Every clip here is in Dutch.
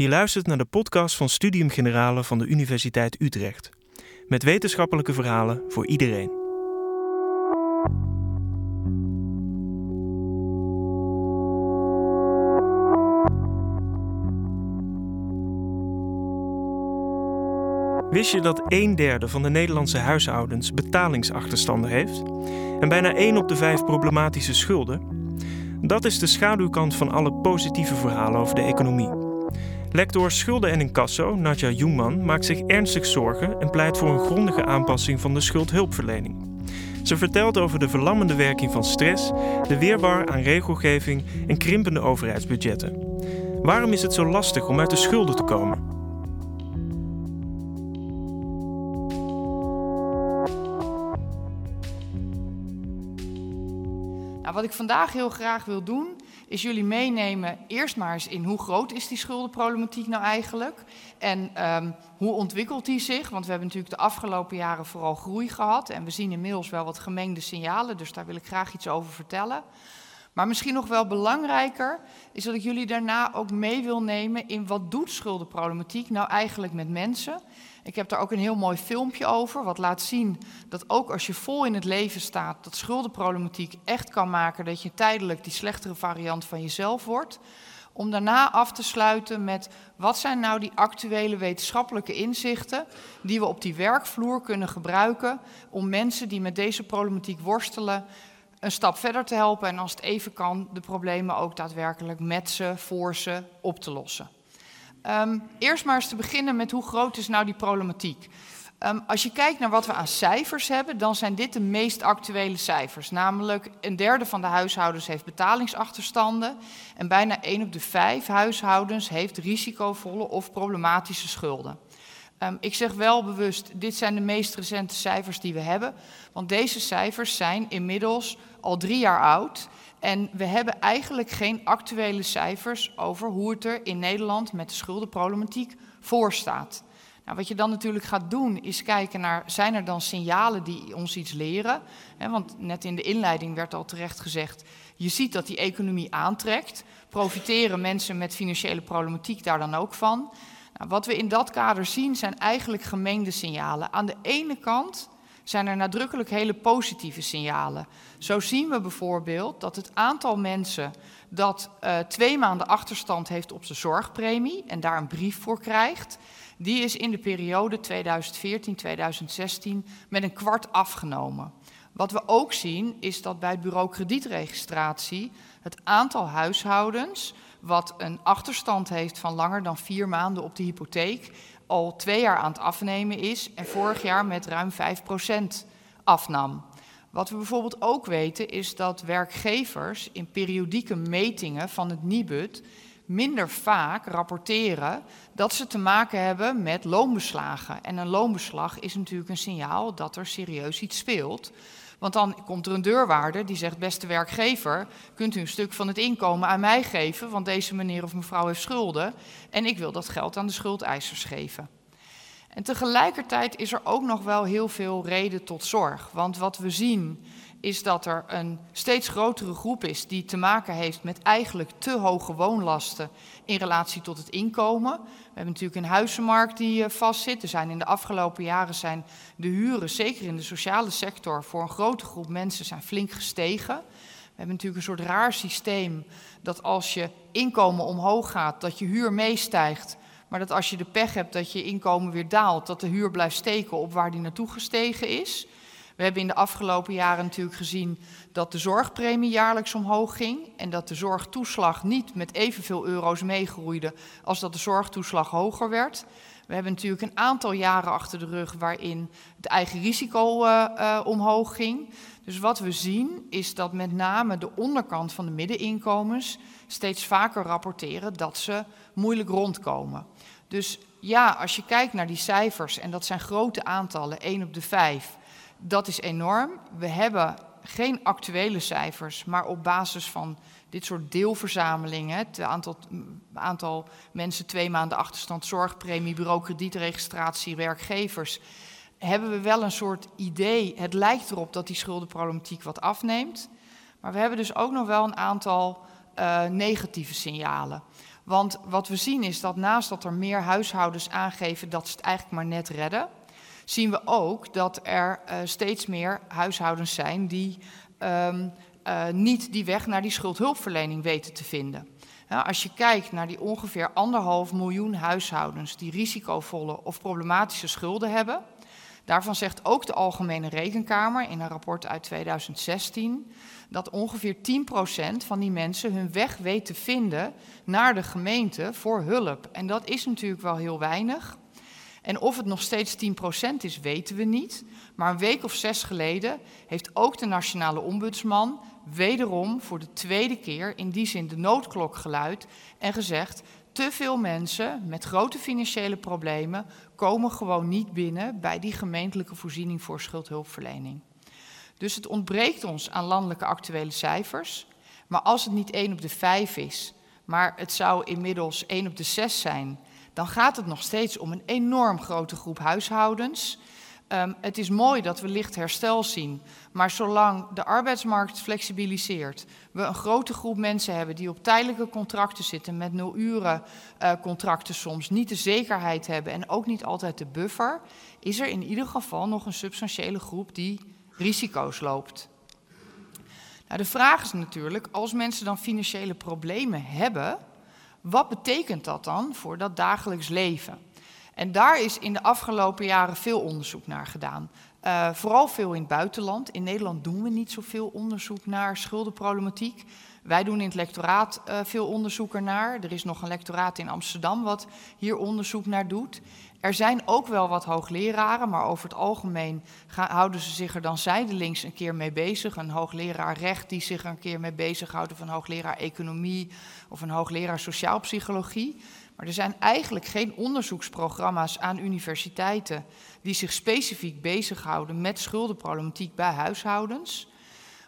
Je luistert naar de podcast van Studium Generale van de Universiteit Utrecht. Met wetenschappelijke verhalen voor iedereen. Wist je dat een derde van de Nederlandse huishoudens betalingsachterstanden heeft? En bijna 1 op de 5 problematische schulden? Dat is de schaduwkant van alle positieve verhalen over de economie. Lector Schulden en Incasso, Nadja Jungman, maakt zich ernstig zorgen en pleit voor een grondige aanpassing van de schuldhulpverlening. Ze vertelt over de verlammende werking van stress, de weerbaar aan regelgeving en krimpende overheidsbudgetten. Waarom is het zo lastig om uit de schulden te komen? Nou, wat ik vandaag heel graag wil doen, is jullie meenemen eerst maar eens in hoe groot is die schuldenproblematiek nou eigenlijk en um, hoe ontwikkelt die zich. Want we hebben natuurlijk de afgelopen jaren vooral groei gehad en we zien inmiddels wel wat gemengde signalen, dus daar wil ik graag iets over vertellen. Maar misschien nog wel belangrijker is dat ik jullie daarna ook mee wil nemen in wat doet schuldenproblematiek nou eigenlijk met mensen ik heb daar ook een heel mooi filmpje over, wat laat zien dat ook als je vol in het leven staat, dat schuldenproblematiek echt kan maken dat je tijdelijk die slechtere variant van jezelf wordt. Om daarna af te sluiten met wat zijn nou die actuele wetenschappelijke inzichten die we op die werkvloer kunnen gebruiken om mensen die met deze problematiek worstelen een stap verder te helpen en als het even kan de problemen ook daadwerkelijk met ze, voor ze op te lossen. Um, eerst maar eens te beginnen met hoe groot is nou die problematiek. Um, als je kijkt naar wat we aan cijfers hebben, dan zijn dit de meest actuele cijfers. Namelijk een derde van de huishoudens heeft betalingsachterstanden en bijna één op de vijf huishoudens heeft risicovolle of problematische schulden. Um, ik zeg wel bewust, dit zijn de meest recente cijfers die we hebben, want deze cijfers zijn inmiddels al drie jaar oud en we hebben eigenlijk geen actuele cijfers over hoe het er in Nederland met de schuldenproblematiek voor staat. Nou, wat je dan natuurlijk gaat doen is kijken naar, zijn er dan signalen die ons iets leren? want net in de inleiding werd al terecht gezegd, je ziet dat die economie aantrekt. Profiteren mensen met financiële problematiek daar dan ook van? Nou, wat we in dat kader zien zijn eigenlijk gemengde signalen. Aan de ene kant zijn er nadrukkelijk hele positieve signalen. Zo zien we bijvoorbeeld dat het aantal mensen dat uh, twee maanden achterstand heeft op zijn zorgpremie en daar een brief voor krijgt, die is in de periode 2014-2016 met een kwart afgenomen. Wat we ook zien is dat bij het bureau kredietregistratie het aantal huishoudens wat een achterstand heeft van langer dan vier maanden op de hypotheek, al twee jaar aan het afnemen is en vorig jaar met ruim 5% afnam. Wat we bijvoorbeeld ook weten is dat werkgevers in periodieke metingen van het NIBUD minder vaak rapporteren dat ze te maken hebben met loonbeslagen. En een loonbeslag is natuurlijk een signaal dat er serieus iets speelt. Want dan komt er een deurwaarder die zegt: Beste werkgever, kunt u een stuk van het inkomen aan mij geven? Want deze meneer of mevrouw heeft schulden. En ik wil dat geld aan de schuldeisers geven. En tegelijkertijd is er ook nog wel heel veel reden tot zorg. Want wat we zien is dat er een steeds grotere groep is die te maken heeft met eigenlijk te hoge woonlasten in relatie tot het inkomen. We hebben natuurlijk een huizenmarkt die eh, vastzit. Er zijn in de afgelopen jaren zijn de huren, zeker in de sociale sector, voor een grote groep mensen zijn flink gestegen. We hebben natuurlijk een soort raar systeem dat als je inkomen omhoog gaat, dat je huur meestijgt. Maar dat als je de pech hebt dat je inkomen weer daalt, dat de huur blijft steken op waar die naartoe gestegen is. We hebben in de afgelopen jaren natuurlijk gezien dat de zorgpremie jaarlijks omhoog ging en dat de zorgtoeslag niet met evenveel euro's meegroeide als dat de zorgtoeslag hoger werd. We hebben natuurlijk een aantal jaren achter de rug waarin het eigen risico uh, uh, omhoog ging. Dus wat we zien is dat met name de onderkant van de middeninkomens steeds vaker rapporteren dat ze moeilijk rondkomen. Dus ja, als je kijkt naar die cijfers, en dat zijn grote aantallen, 1 op de 5, dat is enorm. We hebben geen actuele cijfers, maar op basis van dit soort deelverzamelingen, het aantal, aantal mensen twee maanden achterstand, zorgpremie, bureau kredietregistratie, werkgevers, hebben we wel een soort idee. Het lijkt erop dat die schuldenproblematiek wat afneemt. Maar we hebben dus ook nog wel een aantal uh, negatieve signalen. Want wat we zien is dat naast dat er meer huishoudens aangeven dat ze het eigenlijk maar net redden, zien we ook dat er uh, steeds meer huishoudens zijn die um, uh, niet die weg naar die schuldhulpverlening weten te vinden. Ja, als je kijkt naar die ongeveer anderhalf miljoen huishoudens die risicovolle of problematische schulden hebben, daarvan zegt ook de Algemene Rekenkamer in een rapport uit 2016 dat ongeveer 10% van die mensen hun weg weet te vinden naar de gemeente voor hulp. En dat is natuurlijk wel heel weinig. En of het nog steeds 10% is, weten we niet. Maar een week of zes geleden heeft ook de Nationale Ombudsman wederom voor de tweede keer in die zin de noodklok geluid en gezegd: te veel mensen met grote financiële problemen komen gewoon niet binnen bij die gemeentelijke voorziening voor schuldhulpverlening. Dus het ontbreekt ons aan landelijke actuele cijfers. Maar als het niet 1 op de 5 is, maar het zou inmiddels 1 op de 6 zijn, dan gaat het nog steeds om een enorm grote groep huishoudens. Um, het is mooi dat we licht herstel zien, maar zolang de arbeidsmarkt flexibiliseert, we een grote groep mensen hebben die op tijdelijke contracten zitten, met nul uren uh, contracten soms, niet de zekerheid hebben en ook niet altijd de buffer, is er in ieder geval nog een substantiële groep die risico's loopt. Nou, de vraag is natuurlijk, als mensen dan financiële problemen hebben, wat betekent dat dan voor dat dagelijks leven? En daar is in de afgelopen jaren veel onderzoek naar gedaan. Uh, vooral veel in het buitenland. In Nederland doen we niet zoveel onderzoek naar schuldenproblematiek. Wij doen in het lectoraat uh, veel onderzoek ernaar. Er is nog een lectoraat in Amsterdam wat hier onderzoek naar doet. Er zijn ook wel wat hoogleraren, maar over het algemeen houden ze zich er dan zijdelings een keer mee bezig. Een hoogleraar recht die zich er een keer mee bezighoudt, of een hoogleraar economie of een hoogleraar sociaalpsychologie. Maar er zijn eigenlijk geen onderzoeksprogramma's aan universiteiten die zich specifiek bezighouden met schuldenproblematiek bij huishoudens.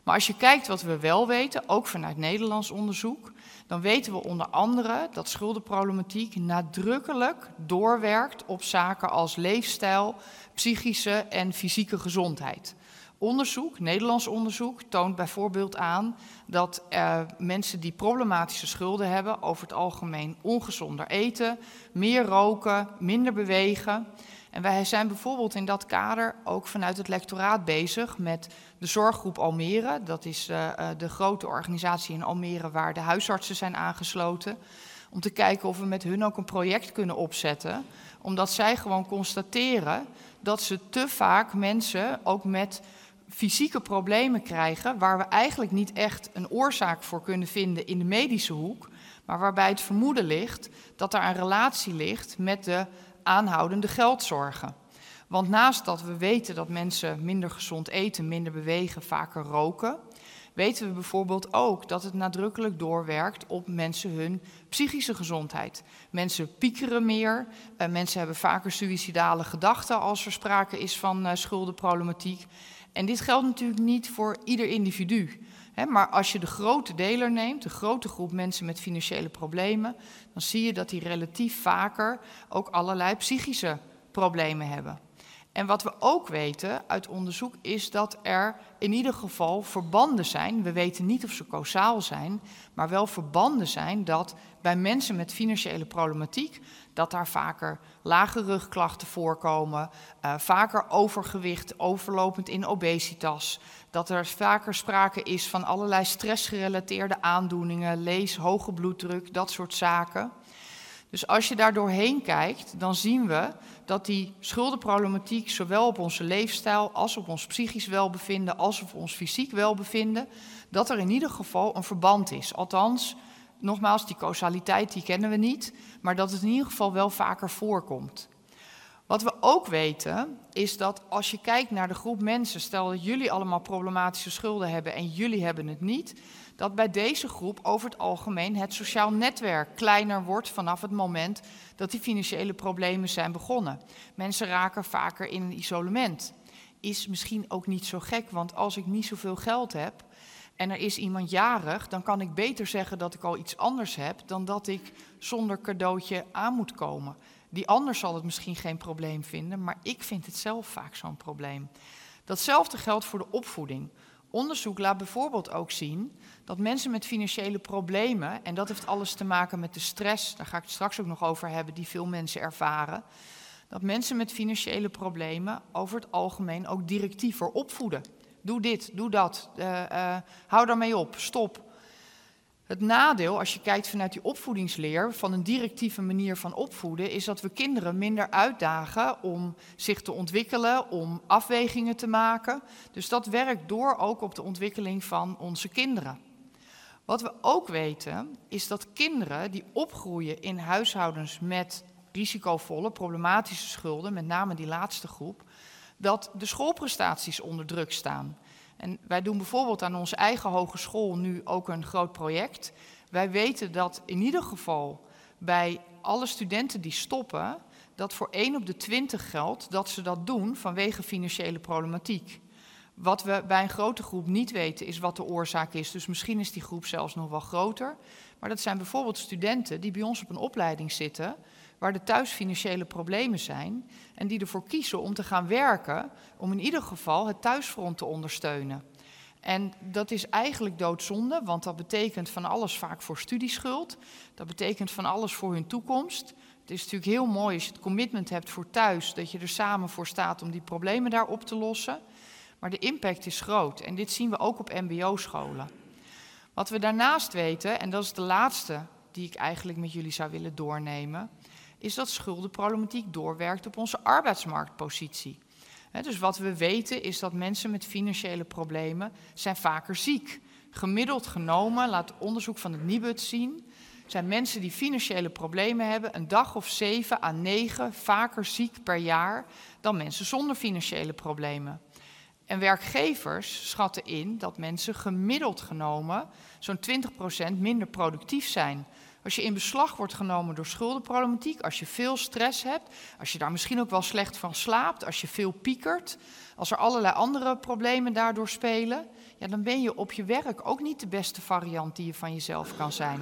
Maar als je kijkt wat we wel weten, ook vanuit Nederlands onderzoek, dan weten we onder andere dat schuldenproblematiek nadrukkelijk doorwerkt op zaken als leefstijl, psychische en fysieke gezondheid. Onderzoek, Nederlands onderzoek, toont bijvoorbeeld aan dat uh, mensen die problematische schulden hebben over het algemeen ongezonder eten, meer roken, minder bewegen. En wij zijn bijvoorbeeld in dat kader ook vanuit het lectoraat bezig met de zorggroep Almere. Dat is uh, de grote organisatie in Almere waar de huisartsen zijn aangesloten. Om te kijken of we met hun ook een project kunnen opzetten. Omdat zij gewoon constateren dat ze te vaak mensen ook met fysieke problemen krijgen, waar we eigenlijk niet echt een oorzaak voor kunnen vinden in de medische hoek, maar waarbij het vermoeden ligt dat er een relatie ligt met de aanhoudende geldzorgen. Want naast dat we weten dat mensen minder gezond eten, minder bewegen, vaker roken, weten we bijvoorbeeld ook dat het nadrukkelijk doorwerkt op mensen hun psychische gezondheid. Mensen piekeren meer, uh, mensen hebben vaker suïcidale gedachten als er sprake is van uh, schuldenproblematiek. En dit geldt natuurlijk niet voor ieder individu. Maar als je de grote deler neemt, de grote groep mensen met financiële problemen, dan zie je dat die relatief vaker ook allerlei psychische problemen hebben. En wat we ook weten uit onderzoek is dat er in ieder geval verbanden zijn. We weten niet of ze causaal zijn, maar wel verbanden zijn dat bij mensen met financiële problematiek dat daar vaker lage rugklachten voorkomen, uh, vaker overgewicht, overlopend in obesitas, dat er vaker sprake is van allerlei stressgerelateerde aandoeningen, lees, hoge bloeddruk, dat soort zaken. Dus als je daar doorheen kijkt, dan zien we dat die schuldenproblematiek zowel op onze leefstijl als op ons psychisch welbevinden als op ons fysiek welbevinden, dat er in ieder geval een verband is. Althans, nogmaals, die causaliteit die kennen we niet, maar dat het in ieder geval wel vaker voorkomt. Wat we ook weten is dat als je kijkt naar de groep mensen, stel dat jullie allemaal problematische schulden hebben en jullie hebben het niet, dat bij deze groep over het algemeen het sociaal netwerk kleiner wordt vanaf het moment dat die financiële problemen zijn begonnen. Mensen raken vaker in een isolement. Is misschien ook niet zo gek, want als ik niet zoveel geld heb, en er is iemand jarig, dan kan ik beter zeggen dat ik al iets anders heb dan dat ik zonder cadeautje aan moet komen. Die ander zal het misschien geen probleem vinden, maar ik vind het zelf vaak zo'n probleem. Datzelfde geldt voor de opvoeding. onderzoek laat bijvoorbeeld ook zien dat mensen met financiële problemen, en dat heeft alles te maken met de stress, daar ga ik het straks ook nog over hebben, die veel mensen ervaren, dat mensen met financiële problemen over het algemeen ook directiever opvoeden. Doe dit, doe dat, uh, uh, hou daarmee op, stop. Het nadeel, als je kijkt vanuit die opvoedingsleer, van een directieve manier van opvoeden, is dat we kinderen minder uitdagen om zich te ontwikkelen, om afwegingen te maken. Dus dat werkt door ook op de ontwikkeling van onze kinderen. Wat we ook weten, is dat kinderen die opgroeien in huishoudens met risicovolle, problematische schulden, met name die laatste groep, dat de schoolprestaties onder druk staan. En wij doen bijvoorbeeld aan onze eigen hogeschool nu ook een groot project. Wij weten dat in ieder geval bij alle studenten die stoppen, dat voor 1 op de 20 geldt dat ze dat doen vanwege financiële problematiek. Wat we bij een grote groep niet weten is wat de oorzaak is. Dus misschien is die groep zelfs nog wel groter. Maar dat zijn bijvoorbeeld studenten die bij ons op een opleiding zitten, waar er thuis financiële problemen zijn en die ervoor kiezen om te gaan werken, om in ieder geval het thuisfront te ondersteunen. En dat is eigenlijk doodzonde, want dat betekent van alles vaak voor studieschuld. Dat betekent van alles voor hun toekomst. Het is natuurlijk heel mooi als je het commitment hebt voor thuis, dat je er samen voor staat om die problemen daar op te lossen. Maar de impact is groot en dit zien we ook op MBO-scholen. Wat we daarnaast weten, en dat is de laatste die ik eigenlijk met jullie zou willen doornemen, is dat schuldenproblematiek doorwerkt op onze arbeidsmarktpositie. dus wat we weten is dat mensen met financiële problemen zijn vaker ziek. Gemiddeld genomen, laat onderzoek van het Nibud zien, zijn mensen die financiële problemen hebben een dag of zeven à negen vaker ziek per jaar dan mensen zonder financiële problemen. En werkgevers schatten in dat mensen gemiddeld genomen zo'n 20% minder productief zijn. Als je in beslag wordt genomen door schuldenproblematiek, als je veel stress hebt, als je daar misschien ook wel slecht van slaapt, als je veel piekert, als er allerlei andere problemen daardoor spelen, ja, dan ben je op je werk ook niet de beste variant die je van jezelf kan zijn.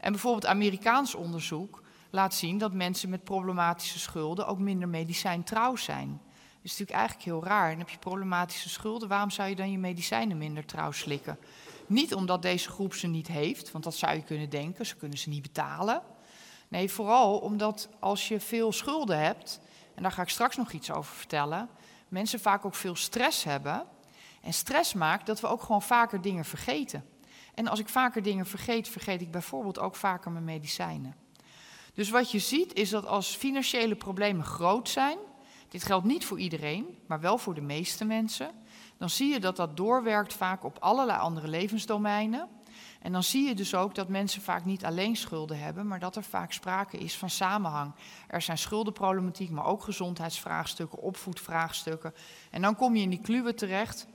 En bijvoorbeeld Amerikaans onderzoek laat zien dat mensen met problematische schulden ook minder medicijntrouw zijn. Is natuurlijk eigenlijk heel raar. En heb je problematische schulden, waarom zou je dan je medicijnen minder trouw slikken? Niet omdat deze groep ze niet heeft, want dat zou je kunnen denken, ze kunnen ze niet betalen. Nee, vooral omdat als je veel schulden hebt, en daar ga ik straks nog iets over vertellen, mensen vaak ook veel stress hebben. En stress maakt dat we ook gewoon vaker dingen vergeten. En als ik vaker dingen vergeet, vergeet ik bijvoorbeeld ook vaker mijn medicijnen. Dus wat je ziet is dat als financiële problemen groot zijn, dit geldt niet voor iedereen, maar wel voor de meeste mensen, dan zie je dat dat doorwerkt vaak op allerlei andere levensdomeinen. En dan zie je dus ook dat mensen vaak niet alleen schulden hebben, maar dat er vaak sprake is van samenhang. Er zijn schuldenproblematiek, maar ook gezondheidsvraagstukken, opvoedvraagstukken. En dan kom je in die kluwen terecht,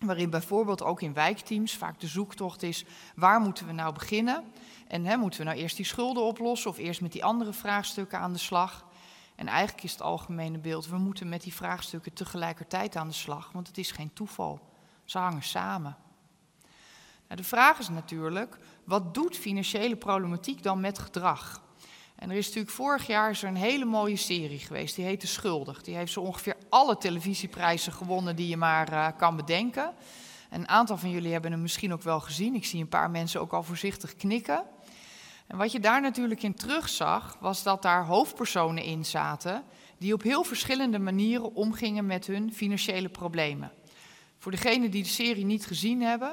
waarin bijvoorbeeld ook in wijkteams vaak de zoektocht is: waar moeten we nou beginnen? En hè, moeten we nou eerst die schulden oplossen of eerst met die andere vraagstukken aan de slag? En eigenlijk is het algemene beeld, we moeten met die vraagstukken tegelijkertijd aan de slag, want het is geen toeval. Ze hangen samen. Nou, de vraag is natuurlijk, wat doet financiële problematiek dan met gedrag? En er is natuurlijk vorig jaar is een hele mooie serie geweest, die heette Schuldig. Die heeft zo ongeveer alle televisieprijzen gewonnen die je maar uh, kan bedenken. Een aantal van jullie hebben hem misschien ook wel gezien. Ik zie een paar mensen ook al voorzichtig knikken. En wat je daar natuurlijk in terugzag, was dat daar hoofdpersonen in zaten die op heel verschillende manieren omgingen met hun financiële problemen. Voor degenen die de serie niet gezien hebben,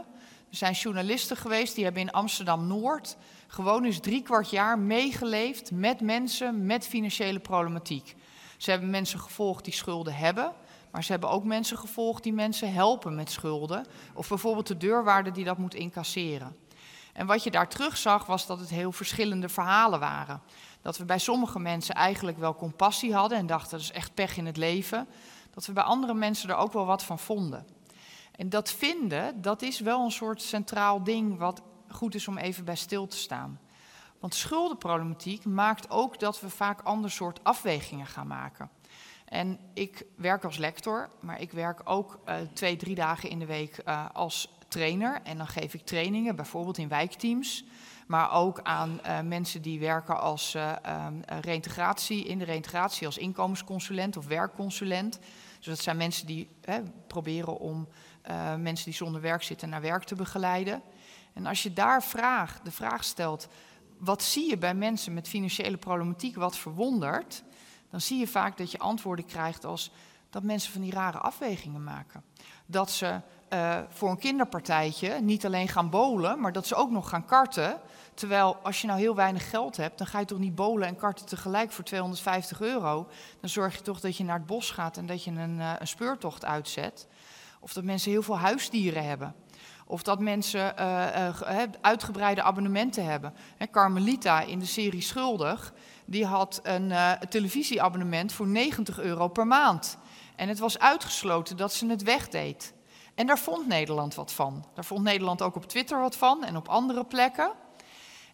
er zijn journalisten geweest die hebben in Amsterdam Noord gewoon eens drie kwart jaar meegeleefd met mensen met financiële problematiek. Ze hebben mensen gevolgd die schulden hebben, maar ze hebben ook mensen gevolgd die mensen helpen met schulden. Of bijvoorbeeld de deurwaarder die dat moet incasseren. En wat je daar terug zag, was dat het heel verschillende verhalen waren. Dat we bij sommige mensen eigenlijk wel compassie hadden en dachten dat is echt pech in het leven. Dat we bij andere mensen er ook wel wat van vonden. En dat vinden, dat is wel een soort centraal ding wat goed is om even bij stil te staan. Want schuldenproblematiek maakt ook dat we vaak ander soort afwegingen gaan maken. En ik werk als lector, maar ik werk ook uh, twee, drie dagen in de week uh, als trainer. En dan geef ik trainingen, bijvoorbeeld in wijkteams. Maar ook aan uh, mensen die werken als uh, uh, reïntegratie, in de reïntegratie als inkomensconsulent of werkconsulent. Dus dat zijn mensen die hè, proberen om uh, mensen die zonder werk zitten naar werk te begeleiden. En als je daar vraag, de vraag stelt, wat zie je bij mensen met financiële problematiek wat verwondert, dan zie je vaak dat je antwoorden krijgt als dat mensen van die rare afwegingen maken. Dat ze uh, voor een kinderpartijtje niet alleen gaan bolen, maar dat ze ook nog gaan karten. Terwijl als je nou heel weinig geld hebt, dan ga je toch niet bolen en karten tegelijk voor 250 euro. Dan zorg je toch dat je naar het bos gaat en dat je een, uh, een speurtocht uitzet. Of dat mensen heel veel huisdieren hebben. Of dat mensen uh, uitgebreide abonnementen hebben. He, Carmelita in de serie Schuldig, die had een televisieabonnement voor 90 euro per maand. En het was uitgesloten dat ze het wegdeed. En daar vond Nederland wat van. Daar vond Nederland ook op Twitter wat van en op andere plekken.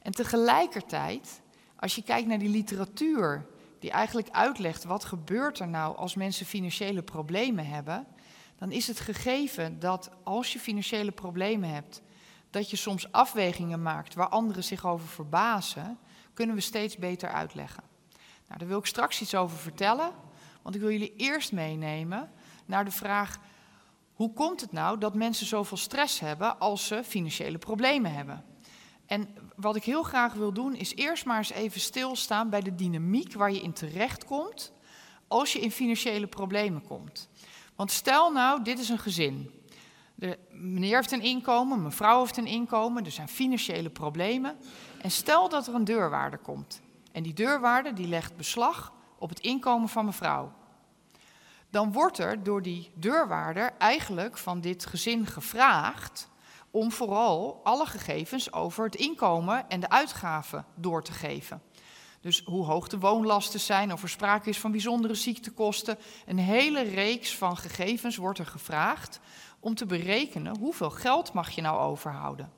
En tegelijkertijd, als je kijkt naar die literatuur die eigenlijk uitlegt wat gebeurt er nou als mensen financiële problemen hebben, dan is het gegeven dat als je financiële problemen hebt, dat je soms afwegingen maakt waar anderen zich over verbazen, kunnen we steeds beter uitleggen. Nou, daar wil ik straks iets over vertellen, want ik wil jullie eerst meenemen naar de vraag hoe komt het nou dat mensen zoveel stress hebben als ze financiële problemen hebben? En wat ik heel graag wil doen, is eerst maar eens even stilstaan bij de dynamiek waar je in terecht komt als je in financiële problemen komt. Want stel nou, dit is een gezin. De meneer heeft een inkomen, mevrouw heeft een inkomen, er zijn financiële problemen. En stel dat er een deurwaarder komt. En die deurwaarder die legt beslag op het inkomen van mevrouw dan wordt er door die deurwaarder eigenlijk van dit gezin gevraagd om vooral alle gegevens over het inkomen en de uitgaven door te geven. Dus hoe hoog de woonlasten zijn, of er sprake is van bijzondere ziektekosten. Een hele reeks van gegevens wordt er gevraagd om te berekenen hoeveel geld mag je nou overhouden.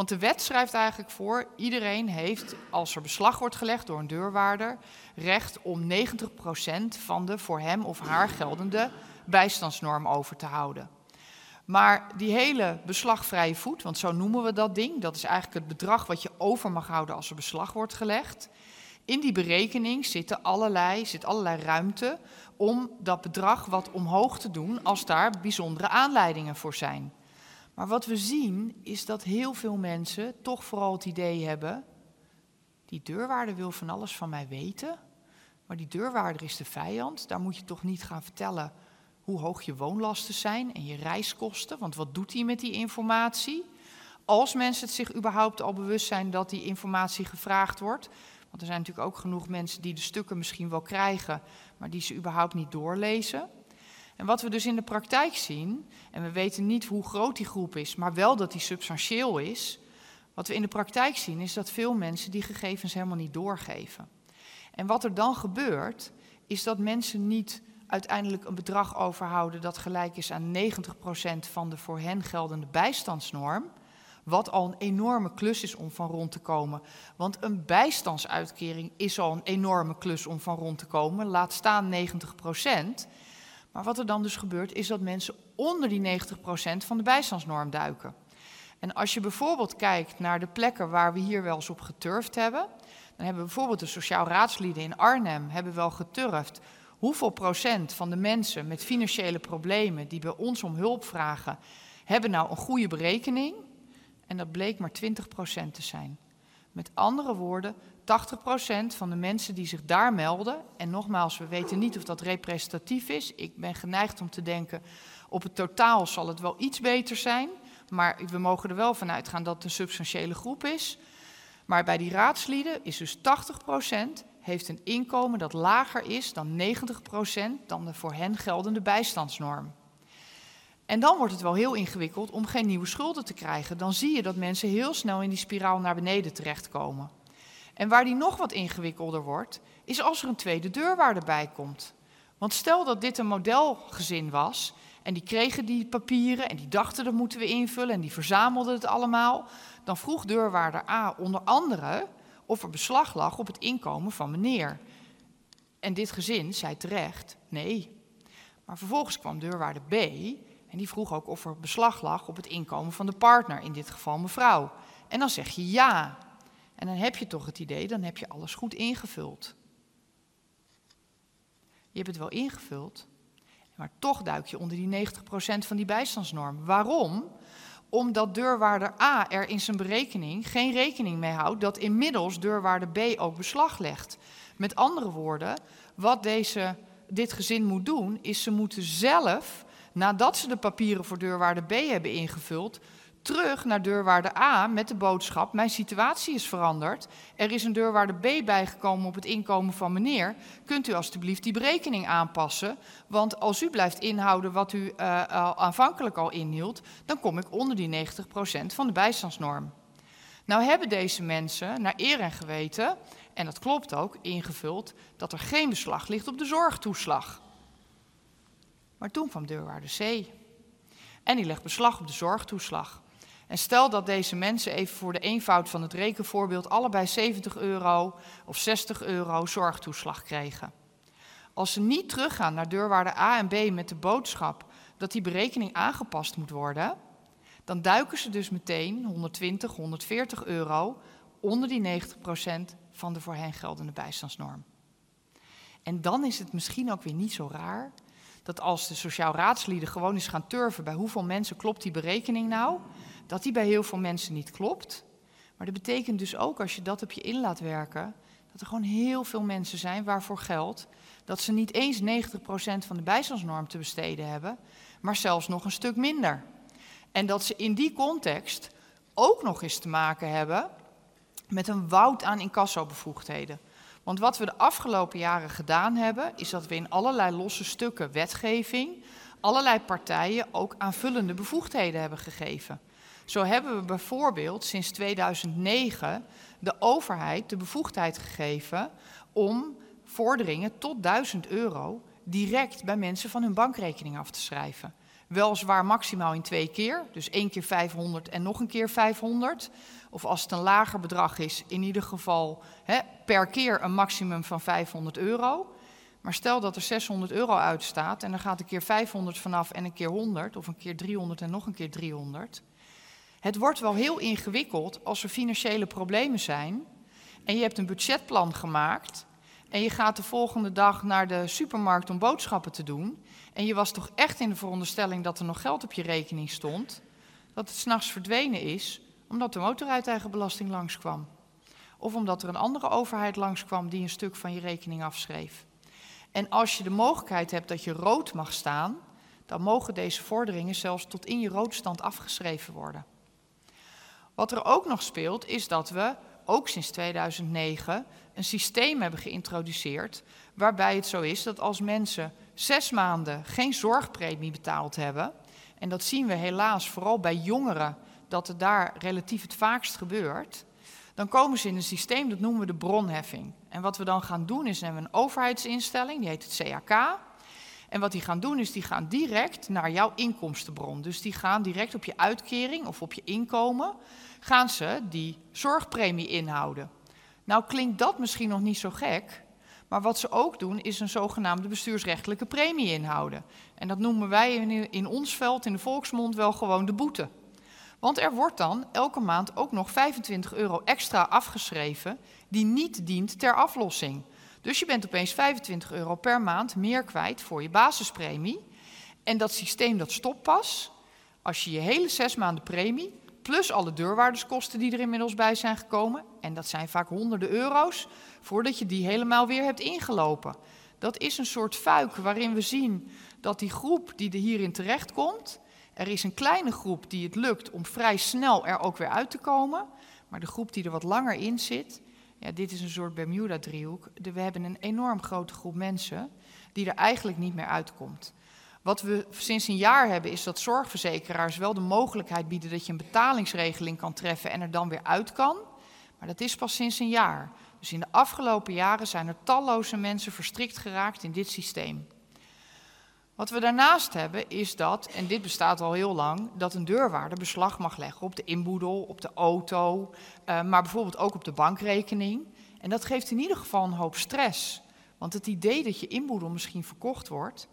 Want de wet schrijft eigenlijk voor, iedereen heeft, als er beslag wordt gelegd door een deurwaarder, recht om 90% van de voor hem of haar geldende bijstandsnorm over te houden. Maar die hele beslagvrije voet, want zo noemen we dat ding, dat is eigenlijk het bedrag wat je over mag houden als er beslag wordt gelegd. In die berekening zit allerlei, zit allerlei ruimte om dat bedrag wat omhoog te doen als daar bijzondere aanleidingen voor zijn. Maar wat we zien is dat heel veel mensen toch vooral het idee hebben, die deurwaarder wil van alles van mij weten, maar die deurwaarder is de vijand. Daar moet je toch niet gaan vertellen hoe hoog je woonlasten zijn en je reiskosten, want wat doet hij met die informatie? Als mensen het zich überhaupt al bewust zijn dat die informatie gevraagd wordt. Want er zijn natuurlijk ook genoeg mensen die de stukken misschien wel krijgen, maar die ze überhaupt niet doorlezen. En wat we dus in de praktijk zien, en we weten niet hoe groot die groep is, maar wel dat die substantieel is. Wat we in de praktijk zien is dat veel mensen die gegevens helemaal niet doorgeven. En wat er dan gebeurt, is dat mensen niet uiteindelijk een bedrag overhouden dat gelijk is aan 90% van de voor hen geldende bijstandsnorm. Wat al een enorme klus is om van rond te komen. Want een bijstandsuitkering is al een enorme klus om van rond te komen, laat staan 90%. Maar wat er dan dus gebeurt, is dat mensen onder die 90% van de bijstandsnorm duiken. En als je bijvoorbeeld kijkt naar de plekken waar we hier wel eens op geturfd hebben, dan hebben bijvoorbeeld de sociaal raadslieden in Arnhem hebben wel geturfd hoeveel procent van de mensen met financiële problemen die bij ons om hulp vragen, hebben nou een goede berekening. En dat bleek maar 20% te zijn. Met andere woorden, 80% van de mensen die zich daar melden, en nogmaals, we weten niet of dat representatief is. Ik ben geneigd om te denken, op het totaal zal het wel iets beter zijn. Maar we mogen er wel van uitgaan dat het een substantiële groep is. Maar bij die raadslieden is dus 80% heeft een inkomen dat lager is dan 90% dan de voor hen geldende bijstandsnorm. En dan wordt het wel heel ingewikkeld om geen nieuwe schulden te krijgen. Dan zie je dat mensen heel snel in die spiraal naar beneden terechtkomen. En waar die nog wat ingewikkelder wordt, is als er een tweede deurwaarder bij komt. Want stel dat dit een modelgezin was en die kregen die papieren en die dachten dat moeten we invullen en die verzamelden het allemaal, dan vroeg deurwaarder A onder andere of er beslag lag op het inkomen van meneer. En dit gezin zei terecht nee. Maar vervolgens kwam deurwaarder B en die vroeg ook of er beslag lag op het inkomen van de partner, in dit geval mevrouw. En dan zeg je ja. En dan heb je toch het idee, dan heb je alles goed ingevuld. Je hebt het wel ingevuld. Maar toch duik je onder die 90% van die bijstandsnorm. Waarom? Omdat deurwaarder A er in zijn berekening geen rekening mee houdt dat inmiddels deurwaarder B ook beslag legt. Met andere woorden, wat deze, dit gezin moet doen, is ze moeten zelf, nadat ze de papieren voor deurwaarder B hebben ingevuld, terug naar deurwaarde A met de boodschap: Mijn situatie is veranderd. Er is een deurwaarde B bijgekomen op het inkomen van meneer. Kunt u alstublieft die berekening aanpassen? Want als u blijft inhouden wat u uh, aanvankelijk al inhield, dan kom ik onder die 90% van de bijstandsnorm. Nou hebben deze mensen naar eer en geweten, en dat klopt ook, ingevuld dat er geen beslag ligt op de zorgtoeslag. Maar toen kwam deurwaarde C. En die legt beslag op de zorgtoeslag. En stel dat deze mensen even voor de eenvoud van het rekenvoorbeeld allebei 70 euro of 60 euro zorgtoeslag kregen. Als ze niet teruggaan naar deurwaarde A en B met de boodschap dat die berekening aangepast moet worden, dan duiken ze dus meteen 120, 140 euro onder die 90% van de voor hen geldende bijstandsnorm. En dan is het misschien ook weer niet zo raar dat als de sociaal raadslieden gewoon eens gaan turven bij hoeveel mensen klopt die berekening nou, dat die bij heel veel mensen niet klopt. Maar dat betekent dus ook, als je dat op je in laat werken, dat er gewoon heel veel mensen zijn waarvoor geldt dat ze niet eens 90% van de bijstandsnorm te besteden hebben, maar zelfs nog een stuk minder. En dat ze in die context ook nog eens te maken hebben met een woud aan incassobevoegdheden. Want wat we de afgelopen jaren gedaan hebben, is dat we in allerlei losse stukken wetgeving allerlei partijen ook aanvullende bevoegdheden hebben gegeven. Zo hebben we bijvoorbeeld sinds 2009 de overheid de bevoegdheid gegeven om vorderingen tot 1000 euro direct bij mensen van hun bankrekening af te schrijven. Weliswaar maximaal in twee keer, dus één keer 500 en nog een keer 500. Of als het een lager bedrag is, in ieder geval hè, per keer een maximum van 500 euro. Maar stel dat er 600 euro uitstaat en er gaat een keer 500 vanaf en een keer 100, of een keer 300 en nog een keer 300. Het wordt wel heel ingewikkeld als er financiële problemen zijn en je hebt een budgetplan gemaakt en je gaat de volgende dag naar de supermarkt om boodschappen te doen en je was toch echt in de veronderstelling dat er nog geld op je rekening stond, dat het s'nachts verdwenen is omdat de motorrijtuigenbelasting langskwam. Of omdat er een andere overheid langskwam die een stuk van je rekening afschreef. En als je de mogelijkheid hebt dat je rood mag staan, dan mogen deze vorderingen zelfs tot in je roodstand afgeschreven worden. Wat er ook nog speelt, is dat we ook sinds 2009 een systeem hebben geïntroduceerd. waarbij het zo is dat als mensen zes maanden geen zorgpremie betaald hebben. en dat zien we helaas vooral bij jongeren, dat het daar relatief het vaakst gebeurt. dan komen ze in een systeem dat noemen we de bronheffing. En wat we dan gaan doen is, we hebben een overheidsinstelling, die heet het CAK. En wat die gaan doen is, die gaan direct naar jouw inkomstenbron. Dus die gaan direct op je uitkering of op je inkomen gaan ze die zorgpremie inhouden. Nou klinkt dat misschien nog niet zo gek, maar wat ze ook doen is een zogenaamde bestuursrechtelijke premie inhouden. En dat noemen wij in, in ons veld, in de volksmond, wel gewoon de boete. Want er wordt dan elke maand ook nog 25 euro extra afgeschreven die niet dient ter aflossing. Dus je bent opeens 25 euro per maand meer kwijt voor je basispremie. En dat systeem dat stopt pas als je je hele zes maanden premie plus alle deurwaarderskosten die er inmiddels bij zijn gekomen. En dat zijn vaak honderden euro's, voordat je die helemaal weer hebt ingelopen. Dat is een soort fuik waarin we zien dat die groep die er hierin terechtkomt, er is een kleine groep die het lukt om vrij snel er ook weer uit te komen. Maar de groep die er wat langer in zit, ja, dit is een soort Bermuda-driehoek. We hebben een enorm grote groep mensen die er eigenlijk niet meer uitkomt. Wat we sinds een jaar hebben is dat zorgverzekeraars wel de mogelijkheid bieden dat je een betalingsregeling kan treffen en er dan weer uit kan. Maar dat is pas sinds een jaar. Dus in de afgelopen jaren zijn er talloze mensen verstrikt geraakt in dit systeem. Wat we daarnaast hebben is dat, en dit bestaat al heel lang, dat een deurwaarder beslag mag leggen op de inboedel, op de auto, uh, maar bijvoorbeeld ook op de bankrekening. En dat geeft in ieder geval een hoop stress. Want het idee dat je inboedel misschien verkocht wordt,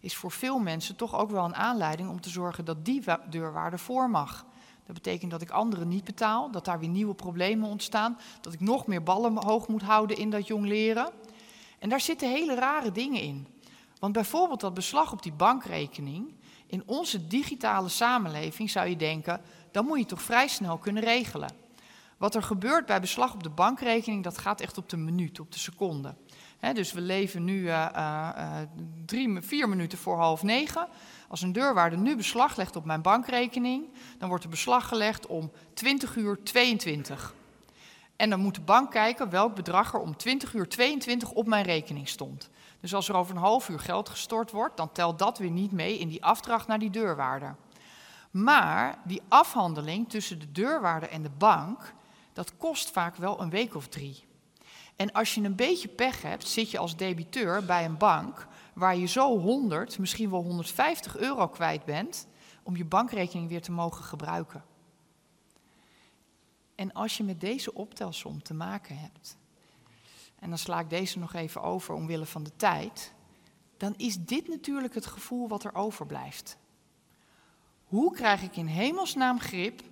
is voor veel mensen toch ook wel een aanleiding om te zorgen dat die deurwaarde voor mag. Dat betekent dat ik anderen niet betaal, dat daar weer nieuwe problemen ontstaan, dat ik nog meer ballen hoog moet houden in dat jong leren. En daar zitten hele rare dingen in. Want bijvoorbeeld dat beslag op die bankrekening, in onze digitale samenleving zou je denken, dan moet je toch vrij snel kunnen regelen. Wat er gebeurt bij beslag op de bankrekening, dat gaat echt op de minuut, op de seconde. dus we leven nu uh, drie, vier minuten voor half negen. Als een deurwaarder nu beslag legt op mijn bankrekening, dan wordt er beslag gelegd om 20 uur 22. En dan moet de bank kijken welk bedrag er om 20 uur 22 op mijn rekening stond. Dus als er over een half uur geld gestort wordt, dan telt dat weer niet mee in die afdracht naar die deurwaarder. Maar die afhandeling tussen de deurwaarder en de bank, dat kost vaak wel een week of drie. En als je een beetje pech hebt, zit je als debiteur bij een bank waar je zo 100, misschien wel 150 euro kwijt bent om je bankrekening weer te mogen gebruiken. En als je met deze optelsom te maken hebt, en dan sla ik deze nog even over omwille van de tijd, dan is dit natuurlijk het gevoel wat er overblijft. Hoe krijg ik in hemelsnaam grip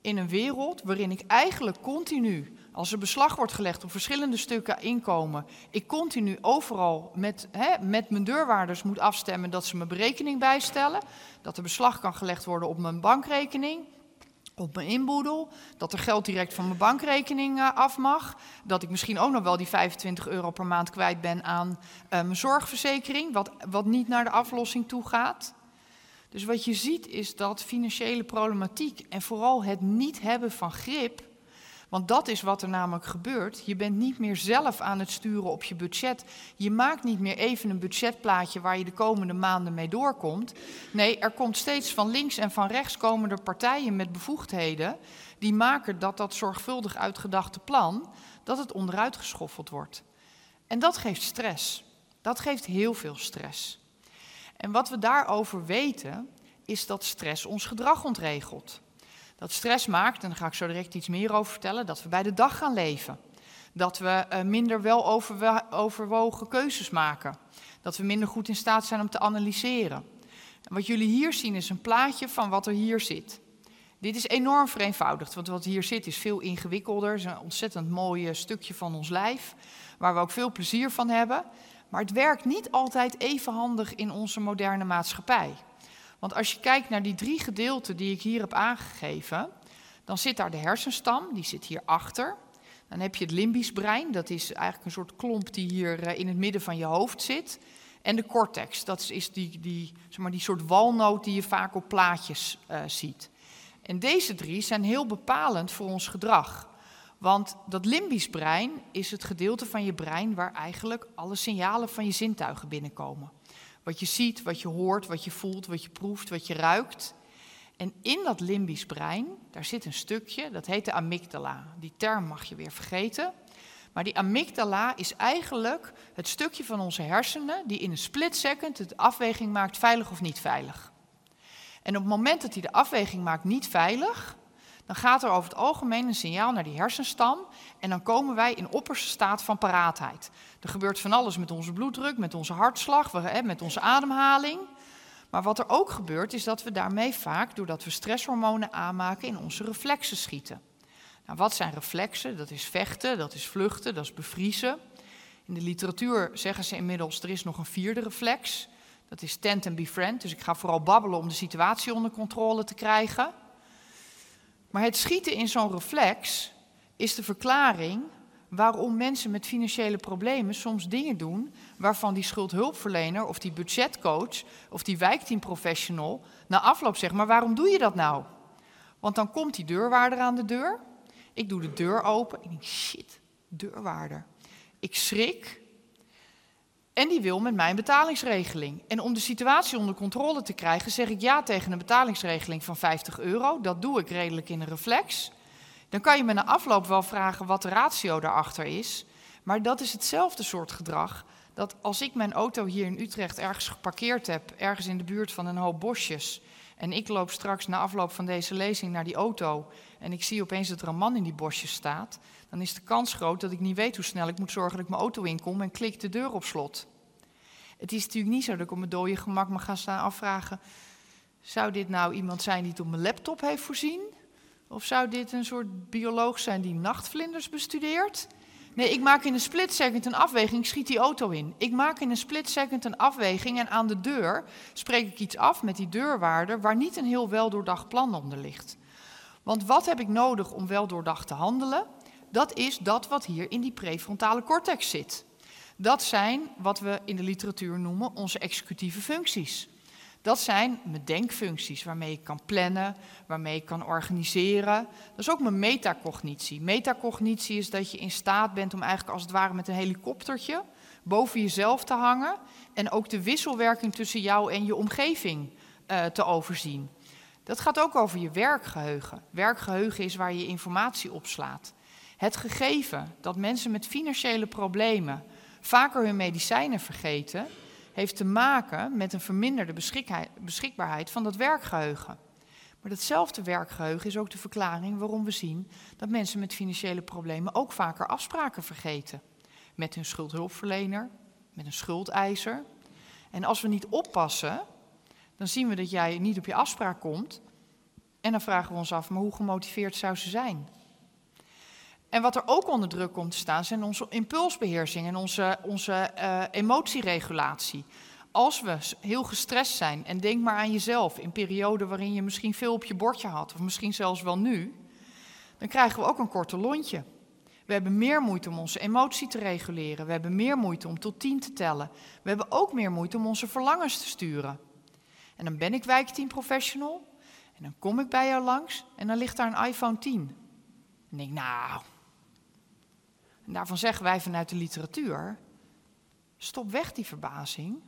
in een wereld waarin ik eigenlijk continu, als er beslag wordt gelegd op verschillende stukken inkomen, ik continu overal met, hè, met mijn deurwaarders moet afstemmen dat ze mijn berekening bijstellen, dat er beslag kan gelegd worden op mijn bankrekening, op mijn inboedel, dat er geld direct van mijn bankrekening uh, af mag, dat ik misschien ook nog wel die 25 euro per maand kwijt ben aan uh, mijn zorgverzekering, wat, wat niet naar de aflossing toe gaat. Dus wat je ziet is dat financiële problematiek en vooral het niet hebben van grip, want dat is wat er namelijk gebeurt. Je bent niet meer zelf aan het sturen op je budget. Je maakt niet meer even een budgetplaatje waar je de komende maanden mee doorkomt. Nee, er komt steeds van links en van rechts komende partijen met bevoegdheden die maken dat dat zorgvuldig uitgedachte plan dat het onderuit geschoffeld wordt. En dat geeft stress. Dat geeft heel veel stress. En wat we daarover weten, is dat stress ons gedrag ontregelt. Dat stress maakt, en daar ga ik zo direct iets meer over vertellen, dat we bij de dag gaan leven. Dat we uh, minder wel overwogen keuzes maken. Dat we minder goed in staat zijn om te analyseren. En wat jullie hier zien is een plaatje van wat er hier zit. Dit is enorm vereenvoudigd, want wat hier zit is veel ingewikkelder. Het is een ontzettend mooi stukje van ons lijf, waar we ook veel plezier van hebben. Maar het werkt niet altijd even handig in onze moderne maatschappij. Want als je kijkt naar die drie gedeelten die ik hier heb aangegeven, dan zit daar de hersenstam, die zit hier achter. Dan heb je het limbisch brein, dat is eigenlijk een soort klomp die hier eh, in het midden van je hoofd zit. En de cortex, dat is die, die, zeg maar, die soort walnoot die je vaak op plaatjes uh, ziet. En deze drie zijn heel bepalend voor ons gedrag. Want dat limbisch brein is het gedeelte van je brein waar eigenlijk alle signalen van je zintuigen binnenkomen. Wat je ziet, wat je hoort, wat je voelt, wat je proeft, wat je ruikt. En in dat limbisch brein, daar zit een stukje, dat heet de amygdala. Die term mag je weer vergeten. Maar die amygdala is eigenlijk het stukje van onze hersenen die in een split second de afweging maakt veilig of niet veilig. En op het moment dat hij de afweging maakt niet veilig, dan gaat er over het algemeen een signaal naar die hersenstam en dan komen wij in opperste staat van paraatheid. Er gebeurt van alles met onze bloeddruk, met onze hartslag, met onze ademhaling. Maar wat er ook gebeurt is dat we daarmee vaak, doordat we stresshormonen aanmaken, in onze reflexen schieten. Nou, wat zijn reflexen? Dat is vechten, dat is vluchten, dat is bevriezen. In de literatuur zeggen ze inmiddels, er is nog een vierde reflex. Dat is tent and befriend. Dus ik ga vooral babbelen om de situatie onder controle te krijgen. Maar het schieten in zo'n reflex is de verklaring waarom mensen met financiële problemen soms dingen doen waarvan die schuldhulpverlener of die budgetcoach of die wijkteamprofessional na afloop zegt, maar waarom doe je dat nou? Want dan komt die deurwaarder aan de deur, ik doe de deur open, ik denk shit, deurwaarder. Ik schrik, en die wil met mij een betalingsregeling. En om de situatie onder controle te krijgen, zeg ik ja tegen een betalingsregeling van 50 euro. Dat doe ik redelijk in een reflex. Dan kan je me na afloop wel vragen wat de ratio daarachter is. Maar dat is hetzelfde soort gedrag. Dat als ik mijn auto hier in Utrecht ergens geparkeerd heb, ergens in de buurt van een hoop bosjes. En ik loop straks na afloop van deze lezing naar die auto. En ik zie opeens dat er een man in die bosjes staat dan is de kans groot dat ik niet weet hoe snel ik moet zorgen dat ik mijn auto inkom en klik de deur op slot. Het is natuurlijk niet zo dat ik op mijn dode gemak me ga staan afvragen: zou dit nou iemand zijn die het op mijn laptop heeft voorzien? Of zou dit een soort bioloog zijn die nachtvlinders bestudeert? Nee, ik maak in een split second een afweging, schiet die auto in. Ik maak in een split second een afweging en aan de deur spreek ik iets af met die deurwaarder waar niet een heel weldoordacht plan onder ligt. Want wat heb ik nodig om weldoordacht te handelen? Dat is dat wat hier in die prefrontale cortex zit. Dat zijn wat we in de literatuur noemen onze executieve functies. Dat zijn mijn denkfuncties waarmee ik kan plannen, waarmee ik kan organiseren. Dat is ook mijn metacognitie. Metacognitie is dat je in staat bent om eigenlijk als het ware met een helikoptertje boven jezelf te hangen en ook de wisselwerking tussen jou en je omgeving uh, te overzien. Dat gaat ook over je werkgeheugen. Werkgeheugen is waar je informatie opslaat. Het gegeven dat mensen met financiële problemen vaker hun medicijnen vergeten, heeft te maken met een verminderde beschikbaarheid van dat werkgeheugen. Maar datzelfde werkgeheugen is ook de verklaring waarom we zien dat mensen met financiële problemen ook vaker afspraken vergeten. Met hun schuldhulpverlener, met een schuldeiser. En als we niet oppassen, dan zien we dat jij niet op je afspraak komt. En dan vragen we ons af, maar hoe gemotiveerd zou ze zijn? En wat er ook onder druk komt te staan, zijn onze impulsbeheersing en onze, onze uh, emotieregulatie. Als we heel gestrest zijn, en denk maar aan jezelf in perioden waarin je misschien veel op je bordje had, of misschien zelfs wel nu, dan krijgen we ook een korte lontje. We hebben meer moeite om onze emotie te reguleren. We hebben meer moeite om tot tien te tellen. We hebben ook meer moeite om onze verlangens te sturen. En dan ben ik wijkteam professional. En dan kom ik bij jou langs en dan ligt daar een iPhone 10. En denk ik, nou, en daarvan zeggen wij vanuit de literatuur: stop weg die verbazing.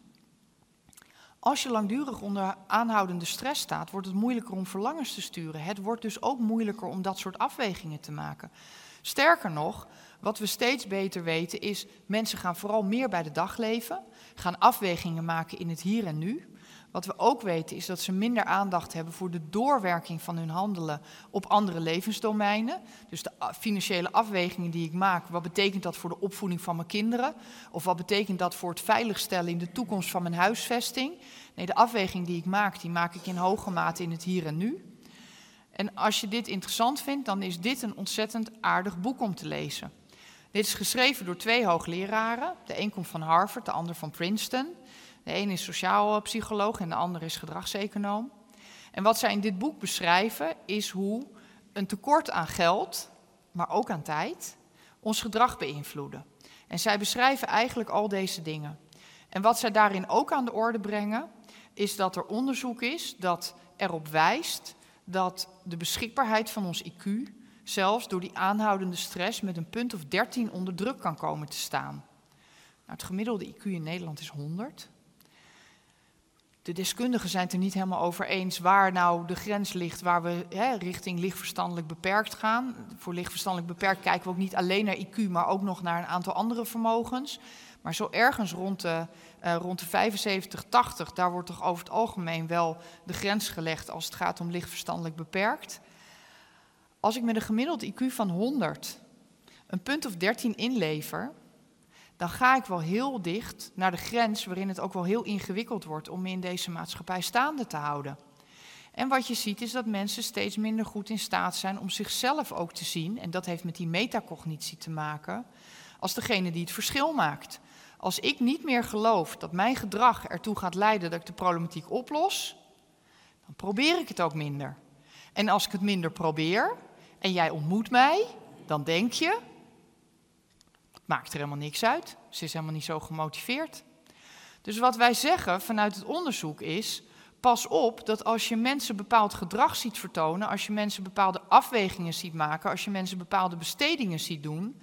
Als je langdurig onder aanhoudende stress staat, wordt het moeilijker om verlangens te sturen. Het wordt dus ook moeilijker om dat soort afwegingen te maken. Sterker nog, wat we steeds beter weten is, mensen gaan vooral meer bij de dag leven, gaan afwegingen maken in het hier en nu. Wat we ook weten is dat ze minder aandacht hebben voor de doorwerking van hun handelen op andere levensdomeinen. Dus de financiële afwegingen die ik maak, wat betekent dat voor de opvoeding van mijn kinderen? Of wat betekent dat voor het veiligstellen in de toekomst van mijn huisvesting? Nee, de afweging die ik maak, die maak ik in hoge mate in het hier en nu. En als je dit interessant vindt, dan is dit een ontzettend aardig boek om te lezen. Dit is geschreven door twee hoogleraren. De een komt van Harvard, de ander van Princeton. De een is sociaal psycholoog en de ander is gedragseconoom. En wat zij in dit boek beschrijven is hoe een tekort aan geld, maar ook aan tijd, ons gedrag beïnvloeden. En zij beschrijven eigenlijk al deze dingen. En wat zij daarin ook aan de orde brengen, is dat er onderzoek is dat erop wijst dat de beschikbaarheid van ons IQ zelfs door die aanhoudende stress met een punt of 13 onder druk kan komen te staan. Nou, het gemiddelde IQ in Nederland is 100 de deskundigen zijn het er niet helemaal over eens waar nou de grens ligt waar we hè, richting lichtverstandelijk beperkt gaan. Voor lichtverstandelijk beperkt kijken we ook niet alleen naar IQ, maar ook nog naar een aantal andere vermogens. Maar zo ergens rond de, uh, rond de 75, 80, daar wordt toch over het algemeen wel de grens gelegd als het gaat om lichtverstandelijk beperkt. Als ik met een gemiddeld IQ van 100 een punt of 13 inlever, dan ga ik wel heel dicht naar de grens waarin het ook wel heel ingewikkeld wordt om me in deze maatschappij staande te houden. En wat je ziet is dat mensen steeds minder goed in staat zijn om zichzelf ook te zien, en dat heeft met die metacognitie te maken, als degene die het verschil maakt. Als ik niet meer geloof dat mijn gedrag ertoe gaat leiden dat ik de problematiek oplos, dan probeer ik het ook minder. En als ik het minder probeer en jij ontmoet mij, dan denk je, maakt er helemaal niks uit. Ze is helemaal niet zo gemotiveerd. Dus wat wij zeggen vanuit het onderzoek is: pas op dat als je mensen bepaald gedrag ziet vertonen, als je mensen bepaalde afwegingen ziet maken, als je mensen bepaalde bestedingen ziet doen,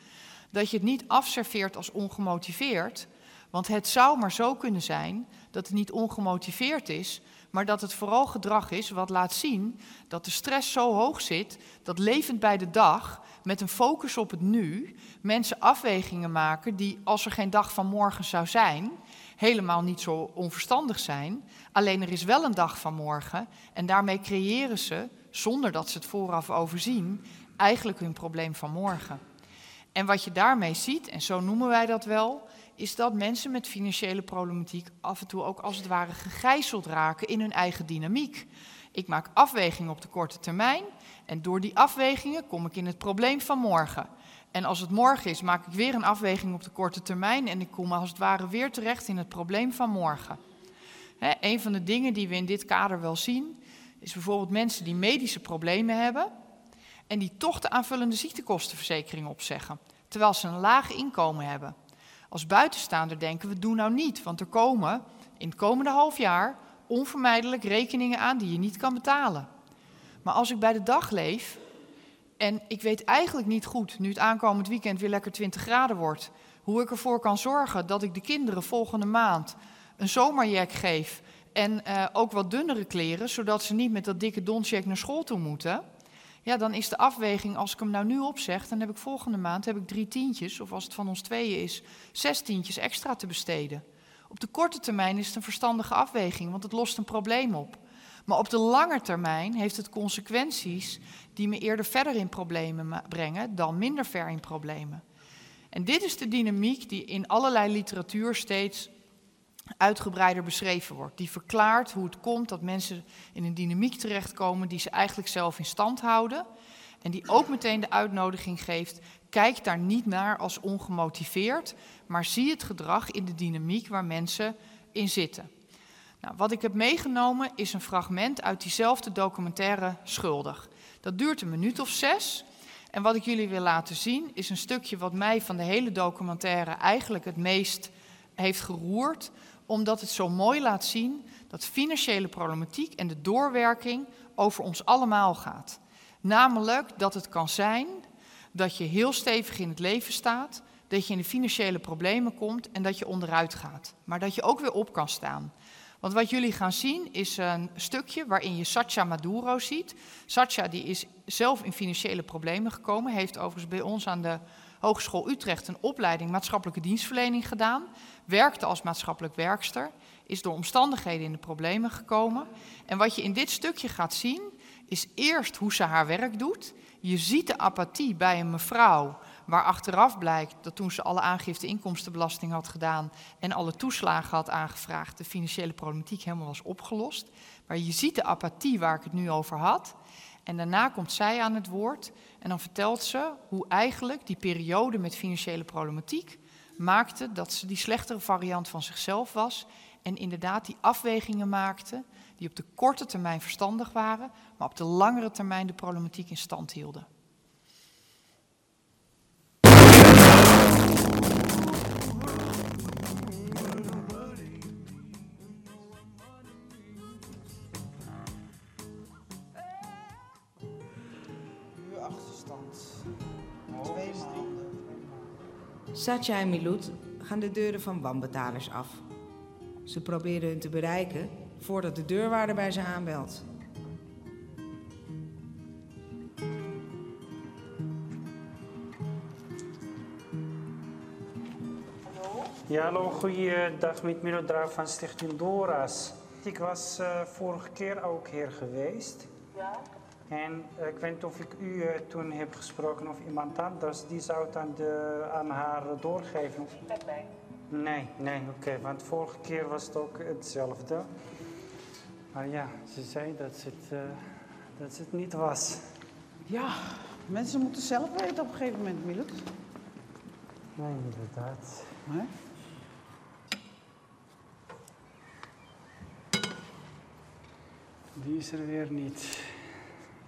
dat je het niet afserveert als ongemotiveerd. Want het zou maar zo kunnen zijn dat het niet ongemotiveerd is, maar dat het vooral gedrag is wat laat zien dat de stress zo hoog zit dat levend bij de dag met een focus op het nu mensen afwegingen maken die, als er geen dag van morgen zou zijn, helemaal niet zo onverstandig zijn. Alleen er is wel een dag van morgen en daarmee creëren ze, zonder dat ze het vooraf overzien, eigenlijk hun probleem van morgen. En wat je daarmee ziet, en zo noemen wij dat wel, is dat mensen met financiële problematiek af en toe ook als het ware gegijzeld raken in hun eigen dynamiek. Ik maak afwegingen op de korte termijn en door die afwegingen kom ik in het probleem van morgen. En als het morgen is, maak ik weer een afweging op de korte termijn en ik kom als het ware weer terecht in het probleem van morgen. He, een van de dingen die we in dit kader wel zien, is bijvoorbeeld mensen die medische problemen hebben en die toch de aanvullende ziektekostenverzekering opzeggen, terwijl ze een laag inkomen hebben. Als buitenstaander denken we, doe nou niet, want er komen in het komende half jaar onvermijdelijk rekeningen aan die je niet kan betalen. Maar als ik bij de dag leef en ik weet eigenlijk niet goed, nu het aankomend weekend weer lekker 20 graden wordt, hoe ik ervoor kan zorgen dat ik de kinderen volgende maand een zomerjack geef en uh, ook wat dunnere kleren, zodat ze niet met dat dikke doncheck naar school toe moeten. Ja, dan is de afweging, als ik hem nou nu opzeg, dan heb ik volgende maand heb ik drie tientjes, of als het van ons tweeën is, zes tientjes extra te besteden. Op de korte termijn is het een verstandige afweging, want het lost een probleem op. Maar op de lange termijn heeft het consequenties die me eerder verder in problemen brengen dan minder ver in problemen. En dit is de dynamiek die in allerlei literatuur steeds uitgebreider beschreven wordt. Die verklaart hoe het komt dat mensen in een dynamiek terechtkomen die ze eigenlijk zelf in stand houden. En die ook meteen de uitnodiging geeft: kijk daar niet naar als ongemotiveerd, maar zie het gedrag in de dynamiek waar mensen in zitten. Nou, wat ik heb meegenomen is een fragment uit diezelfde documentaire Schuldig. Dat duurt een minuut of zes. En wat ik jullie wil laten zien is een stukje wat mij van de hele documentaire eigenlijk het meest heeft geroerd, omdat het zo mooi laat zien dat financiële problematiek en de doorwerking over ons allemaal gaat. Namelijk dat het kan zijn dat je heel stevig in het leven staat, dat je in de financiële problemen komt en dat je onderuit gaat. Maar dat je ook weer op kan staan. Want wat jullie gaan zien is een stukje waarin je Satya Maduro ziet. Satya die is zelf in financiële problemen gekomen, heeft overigens bij ons aan de Hogeschool Utrecht een opleiding maatschappelijke dienstverlening gedaan, werkte als maatschappelijk werkster, is door omstandigheden in de problemen gekomen. En wat je in dit stukje gaat zien, is eerst hoe ze haar werk doet. Je ziet de apathie bij een mevrouw waar achteraf blijkt dat toen ze alle aangifte inkomstenbelasting had gedaan en alle toeslagen had aangevraagd, de financiële problematiek helemaal was opgelost. Maar je ziet de apathie waar ik het nu over had. En daarna komt zij aan het woord en dan vertelt ze hoe eigenlijk die periode met financiële problematiek maakte dat ze die slechtere variant van zichzelf was en inderdaad die afwegingen maakte die op de korte termijn verstandig waren, maar op de langere termijn de problematiek in stand hielden. Satya en Milut gaan de deuren van wanbetalers af. Ze proberen hun te bereiken voordat de deurwaarder bij ze aanbelt. Ja, hallo, goeiedag met Milodraaf van Stichting Dora's. Ik was uh, vorige keer ook hier geweest. Ja. En uh, ik weet niet of ik u uh, toen heb gesproken of iemand anders. Die zou het aan, de, aan haar doorgeven. Met mij. Nee, nee, oké. Okay, want vorige keer was het ook hetzelfde. Maar ja, ze zei dat ze het, uh, dat ze het niet was. Ja, mensen moeten zelf weten op een gegeven moment, Milut. Nee, inderdaad. Nee? Die is er weer niet.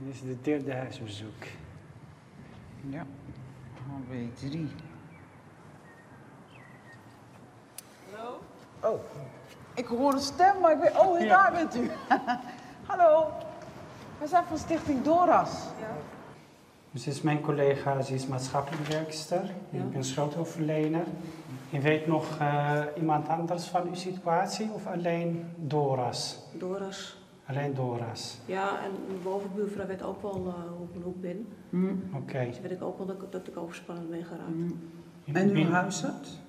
Dit is de derde huisbezoek. Ja, alweer drie. Hallo? Oh. Ik hoor een stem, maar ik weet... Oh, ja. daar bent u. Hallo. We zijn van Stichting Doras. Ja. Dus is mijn collega, ze is maatschappelijk werkster. Ja. Ik ben schuldhulpverlener. Je weet nog uh, iemand anders van uw situatie of alleen Doras? Doras. Alleen Dora's? Ja, en mijn bovenbuurvrouw weet ook wel uh, hoe ik een hoek ben. Mm. Oké. Okay. Dus weet ik ook wel dat, dat ik overspannend ben geraakt. Mm. En uw huisarts?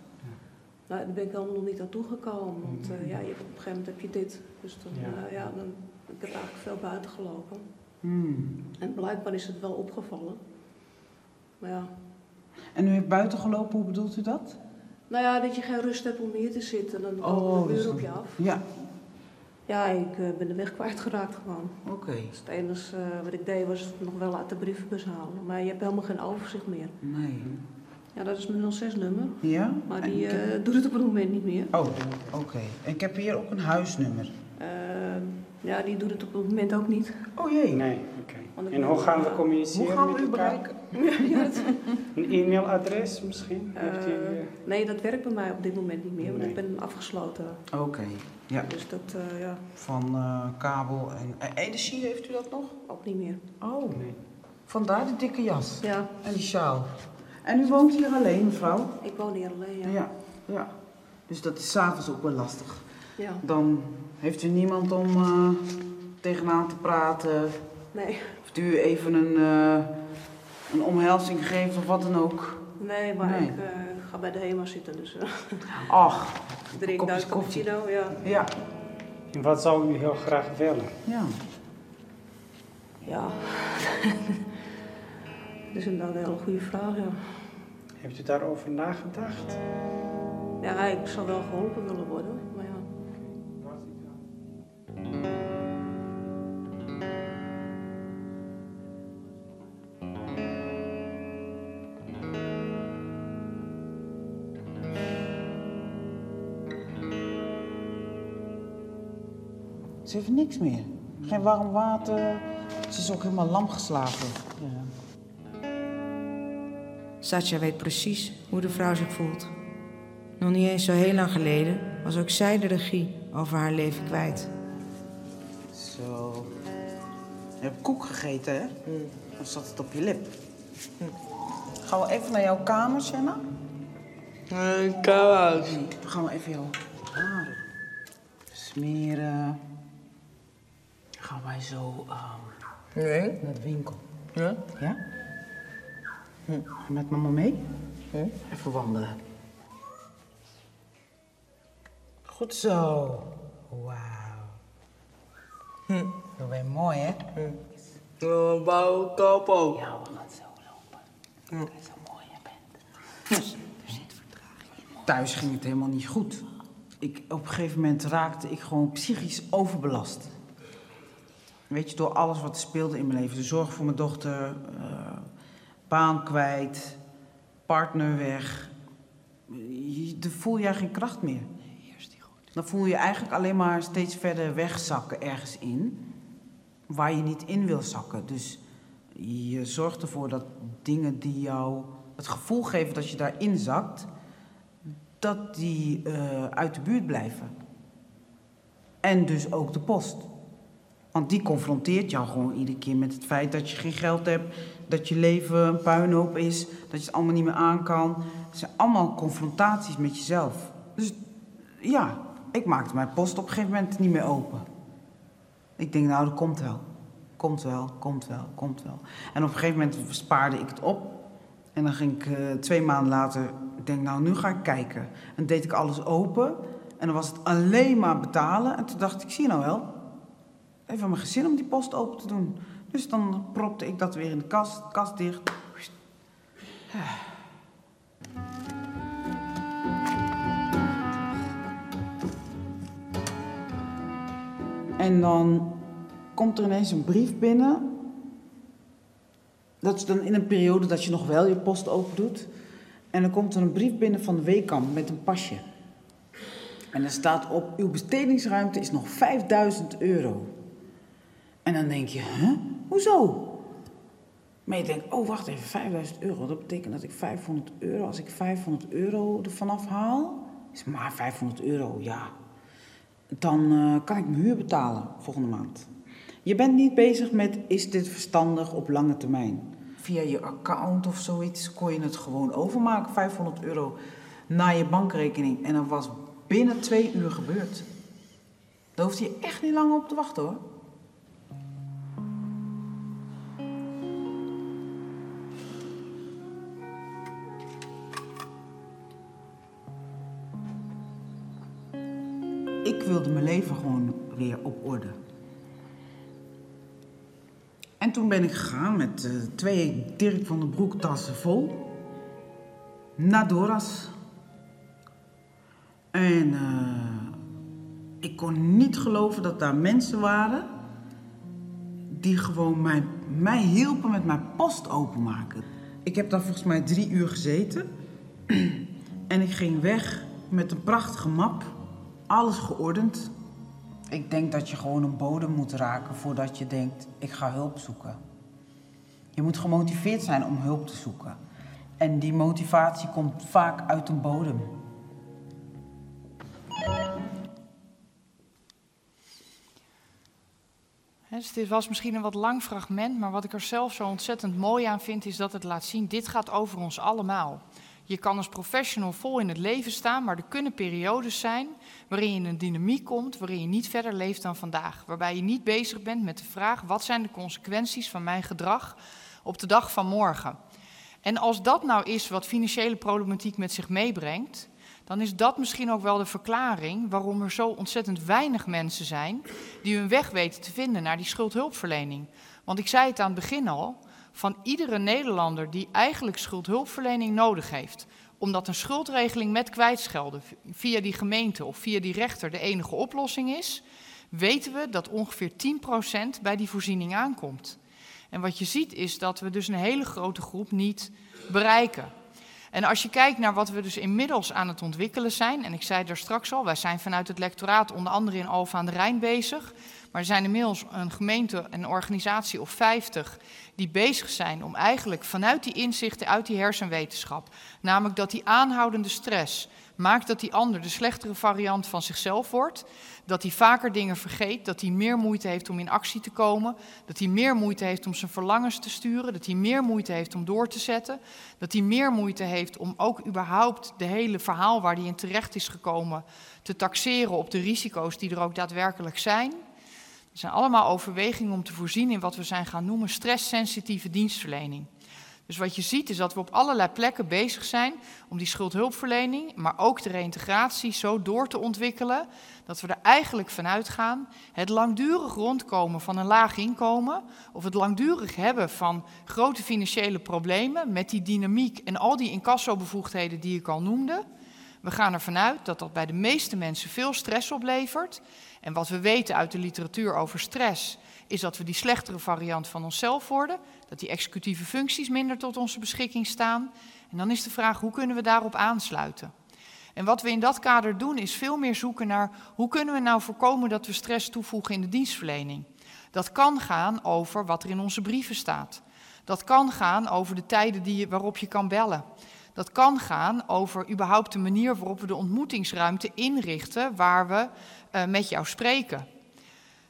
Nou, daar ben ik dan nog niet aan toegekomen. Want uh, ja, je, op een gegeven moment heb je dit. Dus dan, ja. Uh, ja, dan, ik heb eigenlijk veel buiten gelopen. Mm. En blijkbaar is het wel opgevallen. Maar ja. En u heeft buiten gelopen, hoe bedoelt u dat? Nou ja, dat je geen rust hebt om hier te zitten. Dan komen oh, de buren op je af. Ja. Ja, ik eh, ben de weg kwijtgeraakt gewoon. Oké. Dus het enige eh, wat ik deed was nog wel uit de brievenbus halen. Maar je hebt helemaal geen overzicht meer. Nee. Ja, dat is mijn 06-nummer. Ja? Maar die heb- eh, doet het op het moment niet meer. Oh, oké. En ik heb hier ook een huisnummer. Ehm, ja, die doet het op het moment ook niet. Oh jee. Nee, oké. En hoe gaan we Hoe communiceren gaan we met u elkaar? bereiken? Een e-mailadres misschien? Heeft u, nee, dat werkt bij mij op dit moment niet meer, want Nee. ik ben afgesloten. Oké. Ja. Dus dat, eh, ja, Van eh, kabel en eh, energie heeft u dat nog? ook niet meer. Oh. Nee. Vandaar die dikke jas. Ja, En die sjaal. En u woont hier alleen, mevrouw? ik woon hier alleen, ja. Ja. ja. Dus dat is s'avonds ook wel lastig. Ja, Dan heeft u niemand om eh, tegenaan te praten. nee. Heeft u even een, een omhelzing gegeven of wat dan ook. Nee, maar Nee. ik ga bij de HEMA zitten, dus eh Ach, ik drink Kopjes daar een koffie. cappuccino, ja. ja. En wat zou u heel graag willen? Ja. Ja. dat is inderdaad een hele goede vraag, ja. Heeft u daarover nagedacht? Ja, ik zou wel geholpen willen worden, maar ja. Ze heeft niks meer. Geen warm water. Ze is ook helemaal lam geslagen. Ja. Satya weet precies hoe de vrouw zich voelt. Nog niet eens zo heel lang geleden was ook zij de regie over haar leven kwijt. Zo. Je hebt koek gegeten, hè? Dan zat het op je lip. Gaan we even naar jouw kamer, Senna? Uh, Koudhuis. Dan gaan we even jouw haren smeren. Dan gaan wij zo ehm, Nee? naar de winkel. Ja? Ja? Ga je met mama mee? Even wandelen. Goed zo. Wauw. Hm. Dat ben je mooi, hè? Uh, bouw kop ook. Ja, we gaan zo lopen. Kijk zo mooi je bent. Thuis ging het helemaal niet goed. Ik, op een gegeven moment raakte ik gewoon psychisch overbelast. Weet je, door alles wat er speelde in mijn leven. De zorg voor mijn dochter, eh, baan kwijt, partner weg. Je, dan voel je geen kracht meer. Dan voel je eigenlijk alleen maar steeds verder wegzakken ergens in. Waar je niet in wil zakken. Dus je zorgt ervoor dat dingen die jou het gevoel geven dat je daarin zakt, dat die eh, uit de buurt blijven. En dus ook de post. Want die confronteert jou gewoon iedere keer met het feit dat je geen geld hebt, dat je leven een puinhoop is, dat je het allemaal niet meer aan kan. Het zijn allemaal confrontaties met jezelf. Dus ja, ik maakte mijn post op een gegeven moment niet meer open. Ik denk, nou, dat komt wel. Komt wel, komt wel, komt wel. En op een gegeven moment spaarde ik het op. En dan ging ik eh, twee maanden later, ik denk, nou, nu ga ik kijken. En deed ik alles open. En dan was het alleen maar betalen. En toen dacht ik, zie je nou wel, even mijn gezin om die post open te doen. Dus dan propte ik dat weer in de kast, kast dicht. En dan komt er ineens een brief binnen. Dat is dan in een periode dat je nog wel je post open doet. En dan komt er een brief binnen van de Weekamp met een pasje. En er staat op, uw bestedingsruimte is nog 5000 euro. En dan denk je? Hoezo? Maar je denkt, oh wacht even, 5000 euro. Dat betekent dat ik 500 euro, als ik 500 euro ervan afhaal, is maar 500 euro, ja. Dan eh, kan ik mijn huur betalen volgende maand. Je bent niet bezig met, is dit verstandig op lange termijn? Via je account of zoiets kon je het gewoon overmaken, 500 euro, naar je bankrekening. En dat was binnen twee uur gebeurd. Daar hoefde je echt niet lang op te wachten hoor. Mijn leven gewoon weer op orde. En toen ben ik gegaan met eh, twee Dirk van den Broek tassen vol. Naar Doras. En eh, ik kon niet geloven dat daar mensen waren die gewoon mij, mij hielpen met mijn post openmaken. Ik heb daar volgens mij drie uur gezeten en ik ging weg met een prachtige map, alles geordend. Ik denk dat je gewoon een bodem moet raken voordat je denkt, ik ga hulp zoeken. Je moet gemotiveerd zijn om hulp te zoeken. En die motivatie komt vaak uit een bodem. Dus dit was misschien een wat lang fragment, maar wat ik er zelf zo ontzettend mooi aan vind, is dat het laat zien, dit gaat over ons allemaal. Je kan als professional vol in het leven staan, maar er kunnen periodes zijn waarin je in een dynamiek komt, waarin je niet verder leeft dan vandaag. Waarbij je niet bezig bent met de vraag, wat zijn de consequenties van mijn gedrag op de dag van morgen? En als dat nou is wat financiële problematiek met zich meebrengt, dan is dat misschien ook wel de verklaring waarom er zo ontzettend weinig mensen zijn die hun weg weten te vinden naar die schuldhulpverlening. Want ik zei het aan het begin al, van iedere Nederlander die eigenlijk schuldhulpverlening nodig heeft, omdat een schuldregeling met kwijtschelden via die gemeente of via die rechter de enige oplossing is, weten we dat ongeveer 10% bij die voorziening aankomt. En wat je ziet is dat we dus een hele grote groep niet bereiken. En als je kijkt naar wat we dus inmiddels aan het ontwikkelen zijn, en ik zei daar straks al, wij zijn vanuit het lectoraat onder andere in Alphen aan de Rijn bezig, maar er zijn inmiddels een gemeente en een organisatie of 50 die bezig zijn om eigenlijk vanuit die inzichten uit die hersenwetenschap, namelijk dat die aanhoudende stress maakt dat die ander de slechtere variant van zichzelf wordt, dat hij vaker dingen vergeet, dat hij meer moeite heeft om in actie te komen, dat hij meer moeite heeft om zijn verlangens te sturen, dat hij meer moeite heeft om door te zetten, dat hij meer moeite heeft om ook überhaupt de hele verhaal waar hij in terecht is gekomen te taxeren op de risico's die er ook daadwerkelijk zijn. Er zijn allemaal overwegingen om te voorzien in wat we zijn gaan noemen stresssensitieve dienstverlening. Dus wat je ziet is dat we op allerlei plekken bezig zijn om die schuldhulpverlening, maar ook de reïntegratie zo door te ontwikkelen dat we er eigenlijk vanuit gaan het langdurig rondkomen van een laag inkomen of het langdurig hebben van grote financiële problemen met die dynamiek en al die incassobevoegdheden die ik al noemde. We gaan ervan uit dat dat bij de meeste mensen veel stress oplevert. En wat we weten uit de literatuur over stress is dat we die slechtere variant van onszelf worden, dat die executieve functies minder tot onze beschikking staan. En dan is de vraag, hoe kunnen we daarop aansluiten? En wat we in dat kader doen, is veel meer zoeken naar hoe kunnen we nou voorkomen dat we stress toevoegen in de dienstverlening. Dat kan gaan over wat er in onze brieven staat. Dat kan gaan over de tijden die waarop je kan bellen. Dat kan gaan over überhaupt de manier waarop we de ontmoetingsruimte inrichten waar we uh, met jou spreken.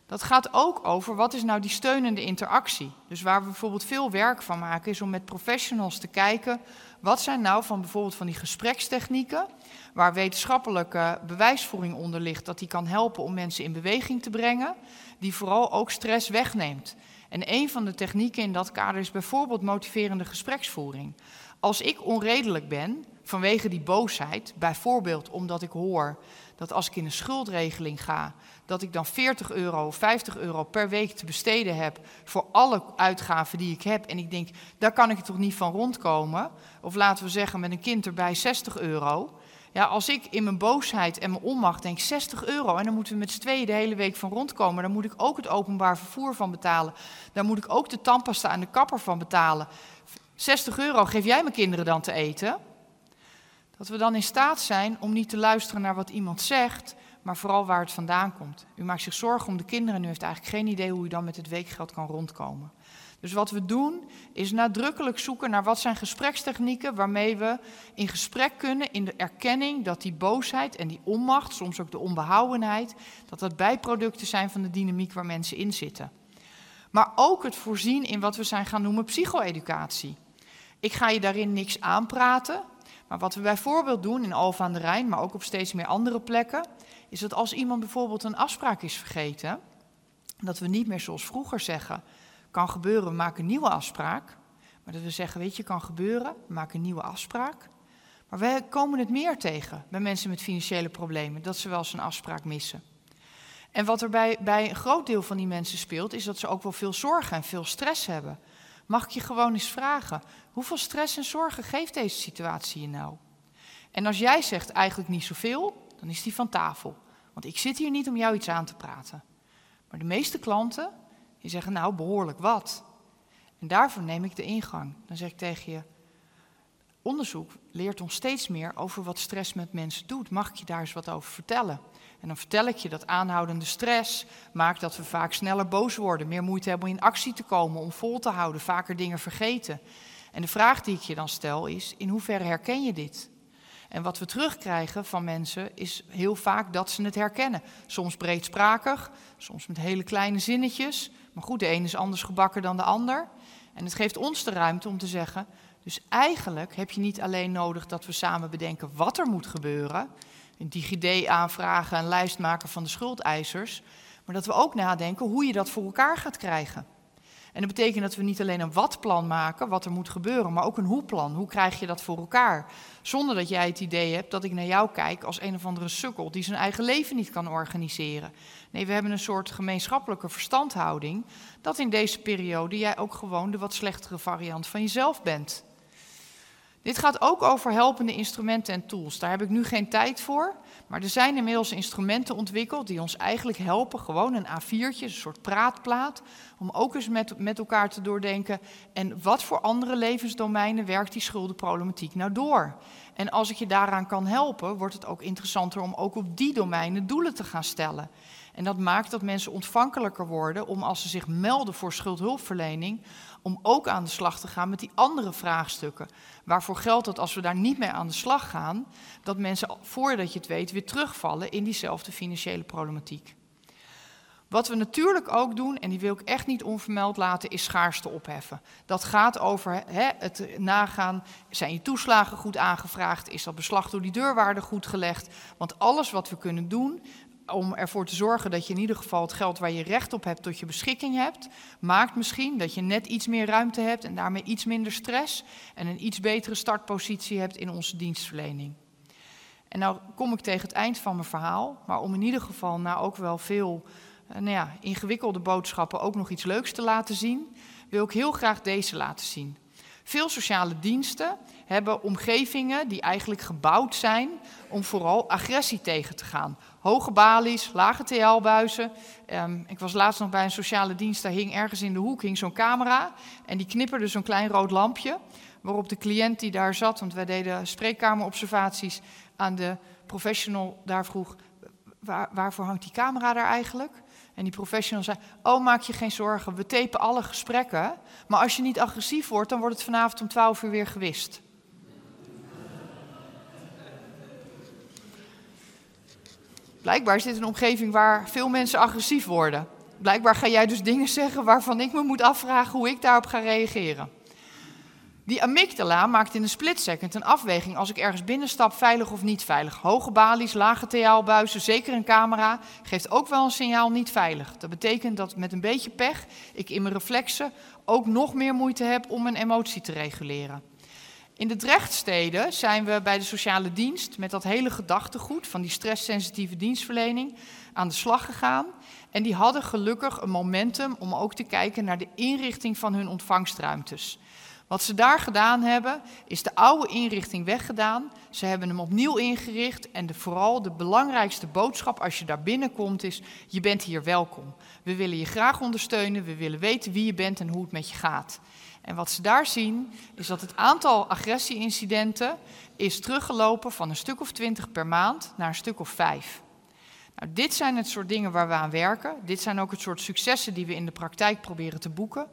Dat gaat ook over wat is nou die steunende interactie. Dus waar we bijvoorbeeld veel werk van maken is om met professionals te kijken wat zijn nou van bijvoorbeeld van die gesprekstechnieken waar wetenschappelijke bewijsvoering onder ligt dat die kan helpen om mensen in beweging te brengen, die vooral ook stress wegneemt. En een van de technieken in dat kader is bijvoorbeeld motiverende gespreksvoering. Als ik onredelijk ben vanwege die boosheid, bijvoorbeeld omdat ik hoor dat als ik in een schuldregeling ga, dat ik dan 40 euro of 50 euro per week te besteden heb voor alle uitgaven die ik heb. En ik denk, daar kan ik toch niet van rondkomen. Of laten we zeggen, met een kind erbij 60 euro. Ja, als ik in mijn boosheid en mijn onmacht denk 60 euro en dan moeten we met z'n tweeën de hele week van rondkomen, dan moet ik ook het openbaar vervoer van betalen. Daar moet ik ook de tandpasta aan de kapper van betalen. 60 euro geef jij mijn kinderen dan te eten? Dat we dan in staat zijn om niet te luisteren naar wat iemand zegt, maar vooral waar het vandaan komt. U maakt zich zorgen om de kinderen en u heeft eigenlijk geen idee hoe u dan met het weekgeld kan rondkomen. Dus wat we doen is nadrukkelijk zoeken naar wat zijn gesprekstechnieken waarmee we in gesprek kunnen in de erkenning dat die boosheid en die onmacht, soms ook de onbehouwenheid, dat dat bijproducten zijn van de dynamiek waar mensen in zitten. Maar ook het voorzien in wat we zijn gaan noemen psycho-educatie. Ik ga je daarin niks aanpraten, maar wat we bijvoorbeeld doen in Alphen aan de Rijn, maar ook op steeds meer andere plekken, is dat als iemand bijvoorbeeld een afspraak is vergeten, dat we niet meer zoals vroeger zeggen, kan gebeuren, maken een nieuwe afspraak. Maar dat we zeggen, weet je, kan gebeuren, maken een nieuwe afspraak. Maar we komen het meer tegen bij mensen met financiële problemen, dat ze wel eens een afspraak missen. En wat er bij, bij een groot deel van die mensen speelt, is dat ze ook wel veel zorgen en veel stress hebben. Mag ik je gewoon eens vragen, hoeveel stress en zorgen geeft deze situatie je nou? En als jij zegt eigenlijk niet zoveel, dan is die van tafel. Want ik zit hier niet om jou iets aan te praten. Maar de meeste klanten, die zeggen nou behoorlijk wat. En daarvoor neem ik de ingang. Dan zeg ik tegen je, onderzoek leert ons steeds meer over wat stress met mensen doet. Mag ik je daar eens wat over vertellen? En dan vertel ik je dat aanhoudende stress maakt dat we vaak sneller boos worden, meer moeite hebben om in actie te komen, om vol te houden, vaker dingen vergeten. En de vraag die ik je dan stel is: in hoeverre herken je dit? En wat we terugkrijgen van mensen is heel vaak dat ze het herkennen. Soms breedsprakig, soms met hele kleine zinnetjes. Maar goed, de een is anders gebakken dan de ander. En het geeft ons de ruimte om te zeggen: dus eigenlijk heb je niet alleen nodig dat we samen bedenken wat er moet gebeuren, een DigiD aanvragen, een lijst maken van de schuldeisers, maar dat we ook nadenken hoe je dat voor elkaar gaat krijgen. En dat betekent dat we niet alleen een wat-plan maken, wat er moet gebeuren, maar ook een hoe-plan. Hoe krijg je dat voor elkaar? Zonder dat jij het idee hebt dat ik naar jou kijk als een of andere sukkel die zijn eigen leven niet kan organiseren. Nee, we hebben een soort gemeenschappelijke verstandhouding dat in deze periode jij ook gewoon de wat slechtere variant van jezelf bent. Dit gaat ook over helpende instrumenten en tools. Daar heb ik nu geen tijd voor. Maar er zijn inmiddels instrumenten ontwikkeld die ons eigenlijk helpen. Gewoon een A4'tje, een soort praatplaat. Om ook eens met, met elkaar te doordenken. En wat voor andere levensdomeinen werkt die schuldenproblematiek nou door? En als ik je daaraan kan helpen, wordt het ook interessanter om ook op die domeinen doelen te gaan stellen. En dat maakt dat mensen ontvankelijker worden om als ze zich melden voor schuldhulpverlening, om ook aan de slag te gaan met die andere vraagstukken. Waarvoor geldt dat als we daar niet mee aan de slag gaan, dat mensen voordat je het weet weer terugvallen in diezelfde financiële problematiek. Wat we natuurlijk ook doen, en die wil ik echt niet onvermeld laten, is schaarste opheffen. Dat gaat over het nagaan, zijn je toeslagen goed aangevraagd, is dat beslag door die deurwaarde goed gelegd. Want alles wat we kunnen doen om ervoor te zorgen dat je in ieder geval het geld waar je recht op hebt tot je beschikking hebt, maakt misschien dat je net iets meer ruimte hebt en daarmee iets minder stress en een iets betere startpositie hebt in onze dienstverlening. En nou kom ik tegen het eind van mijn verhaal, maar om in ieder geval nou ook wel veel eh, nou ja, ingewikkelde boodschappen ook nog iets leuks te laten zien, wil ik heel graag deze laten zien. Veel sociale diensten hebben omgevingen die eigenlijk gebouwd zijn om vooral agressie tegen te gaan. Hoge balies, lage TL-buizen. Ehm, ik was laatst nog bij een sociale dienst, daar hing ergens in de hoek zo'n camera. En die knipperde zo'n klein rood lampje. Waarop de cliënt die daar zat, want wij deden spreekkamerobservaties, aan de professional daar vroeg: waar, waarvoor hangt die camera daar eigenlijk? En die professional zei: Oh, maak je geen zorgen, we tapen alle gesprekken. Maar als je niet agressief wordt, dan wordt het vanavond om 12 uur weer gewist. Blijkbaar is dit een omgeving waar veel mensen agressief worden. Blijkbaar ga jij dus dingen zeggen waarvan ik me moet afvragen hoe ik daarop ga reageren. Die amygdala maakt in een split second een afweging als ik ergens binnenstap, veilig of niet veilig. Hoge balies, lage TL-buizen, zeker een camera, geeft ook wel een signaal niet veilig. Dat betekent dat met een beetje pech ik in mijn reflexen ook nog meer moeite heb om mijn emotie te reguleren. In de Drechtsteden zijn we bij de sociale dienst met dat hele gedachtegoed van die stresssensitieve dienstverlening aan de slag gegaan. En die hadden gelukkig een momentum om ook te kijken naar de inrichting van hun ontvangstruimtes. Wat ze daar gedaan hebben, is de oude inrichting weggedaan. Ze hebben hem opnieuw ingericht. En de, vooral de belangrijkste boodschap als je daar binnenkomt is: je bent hier welkom. We willen je graag ondersteunen. We willen weten wie je bent en hoe het met je gaat. En wat ze daar zien, is dat het aantal agressieincidenten is teruggelopen van een stuk of twintig per maand naar een stuk of vijf. Nou, dit zijn het soort dingen waar we aan werken. Dit zijn ook het soort successen die we in de praktijk proberen te boeken.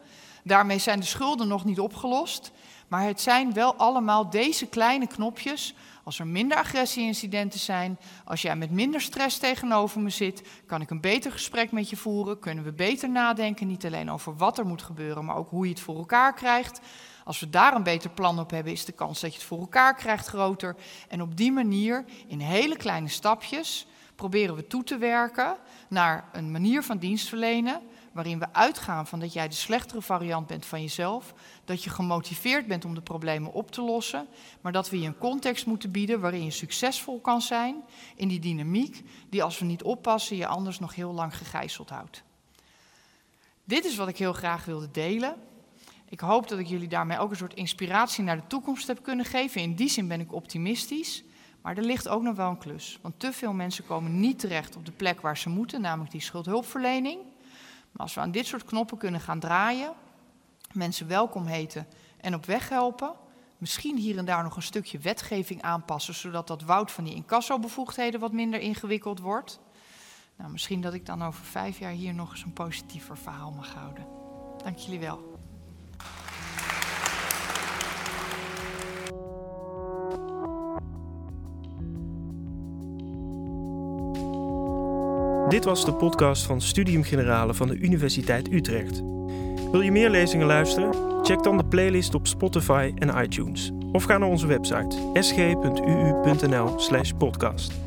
Daarmee zijn de schulden nog niet opgelost. Maar het zijn wel allemaal deze kleine knopjes. Als er minder agressieincidenten zijn, als jij met minder stress tegenover me zit, kan ik een beter gesprek met je voeren. Kunnen we beter nadenken, niet alleen over wat er moet gebeuren, maar ook hoe je het voor elkaar krijgt. Als we daar een beter plan op hebben, is de kans dat je het voor elkaar krijgt groter. En op die manier, in hele kleine stapjes, proberen we toe te werken naar een manier van dienstverlenen waarin we uitgaan van dat jij de slechtere variant bent van jezelf, dat je gemotiveerd bent om de problemen op te lossen, maar dat we je een context moeten bieden waarin je succesvol kan zijn in die dynamiek die als we niet oppassen je anders nog heel lang gegijzeld houdt. Dit is wat ik heel graag wilde delen. Ik hoop dat ik jullie daarmee ook een soort inspiratie naar de toekomst heb kunnen geven. In die zin ben ik optimistisch. Maar er ligt ook nog wel een klus. Want te veel mensen komen niet terecht op de plek waar ze moeten, namelijk die schuldhulpverlening. Als we aan dit soort knoppen kunnen gaan draaien, mensen welkom heten en op weg helpen, misschien hier en daar nog een stukje wetgeving aanpassen, zodat dat woud van die incassobevoegdheden wat minder ingewikkeld wordt. Nou, misschien dat ik dan over vijf jaar hier nog eens een positiever verhaal mag houden. Dank jullie wel. Dit was de podcast van Studium Generale van de Universiteit Utrecht. Wil je meer lezingen luisteren? Check dan de playlist op Spotify en iTunes. Of ga naar onze website sg.uu.nl/podcast.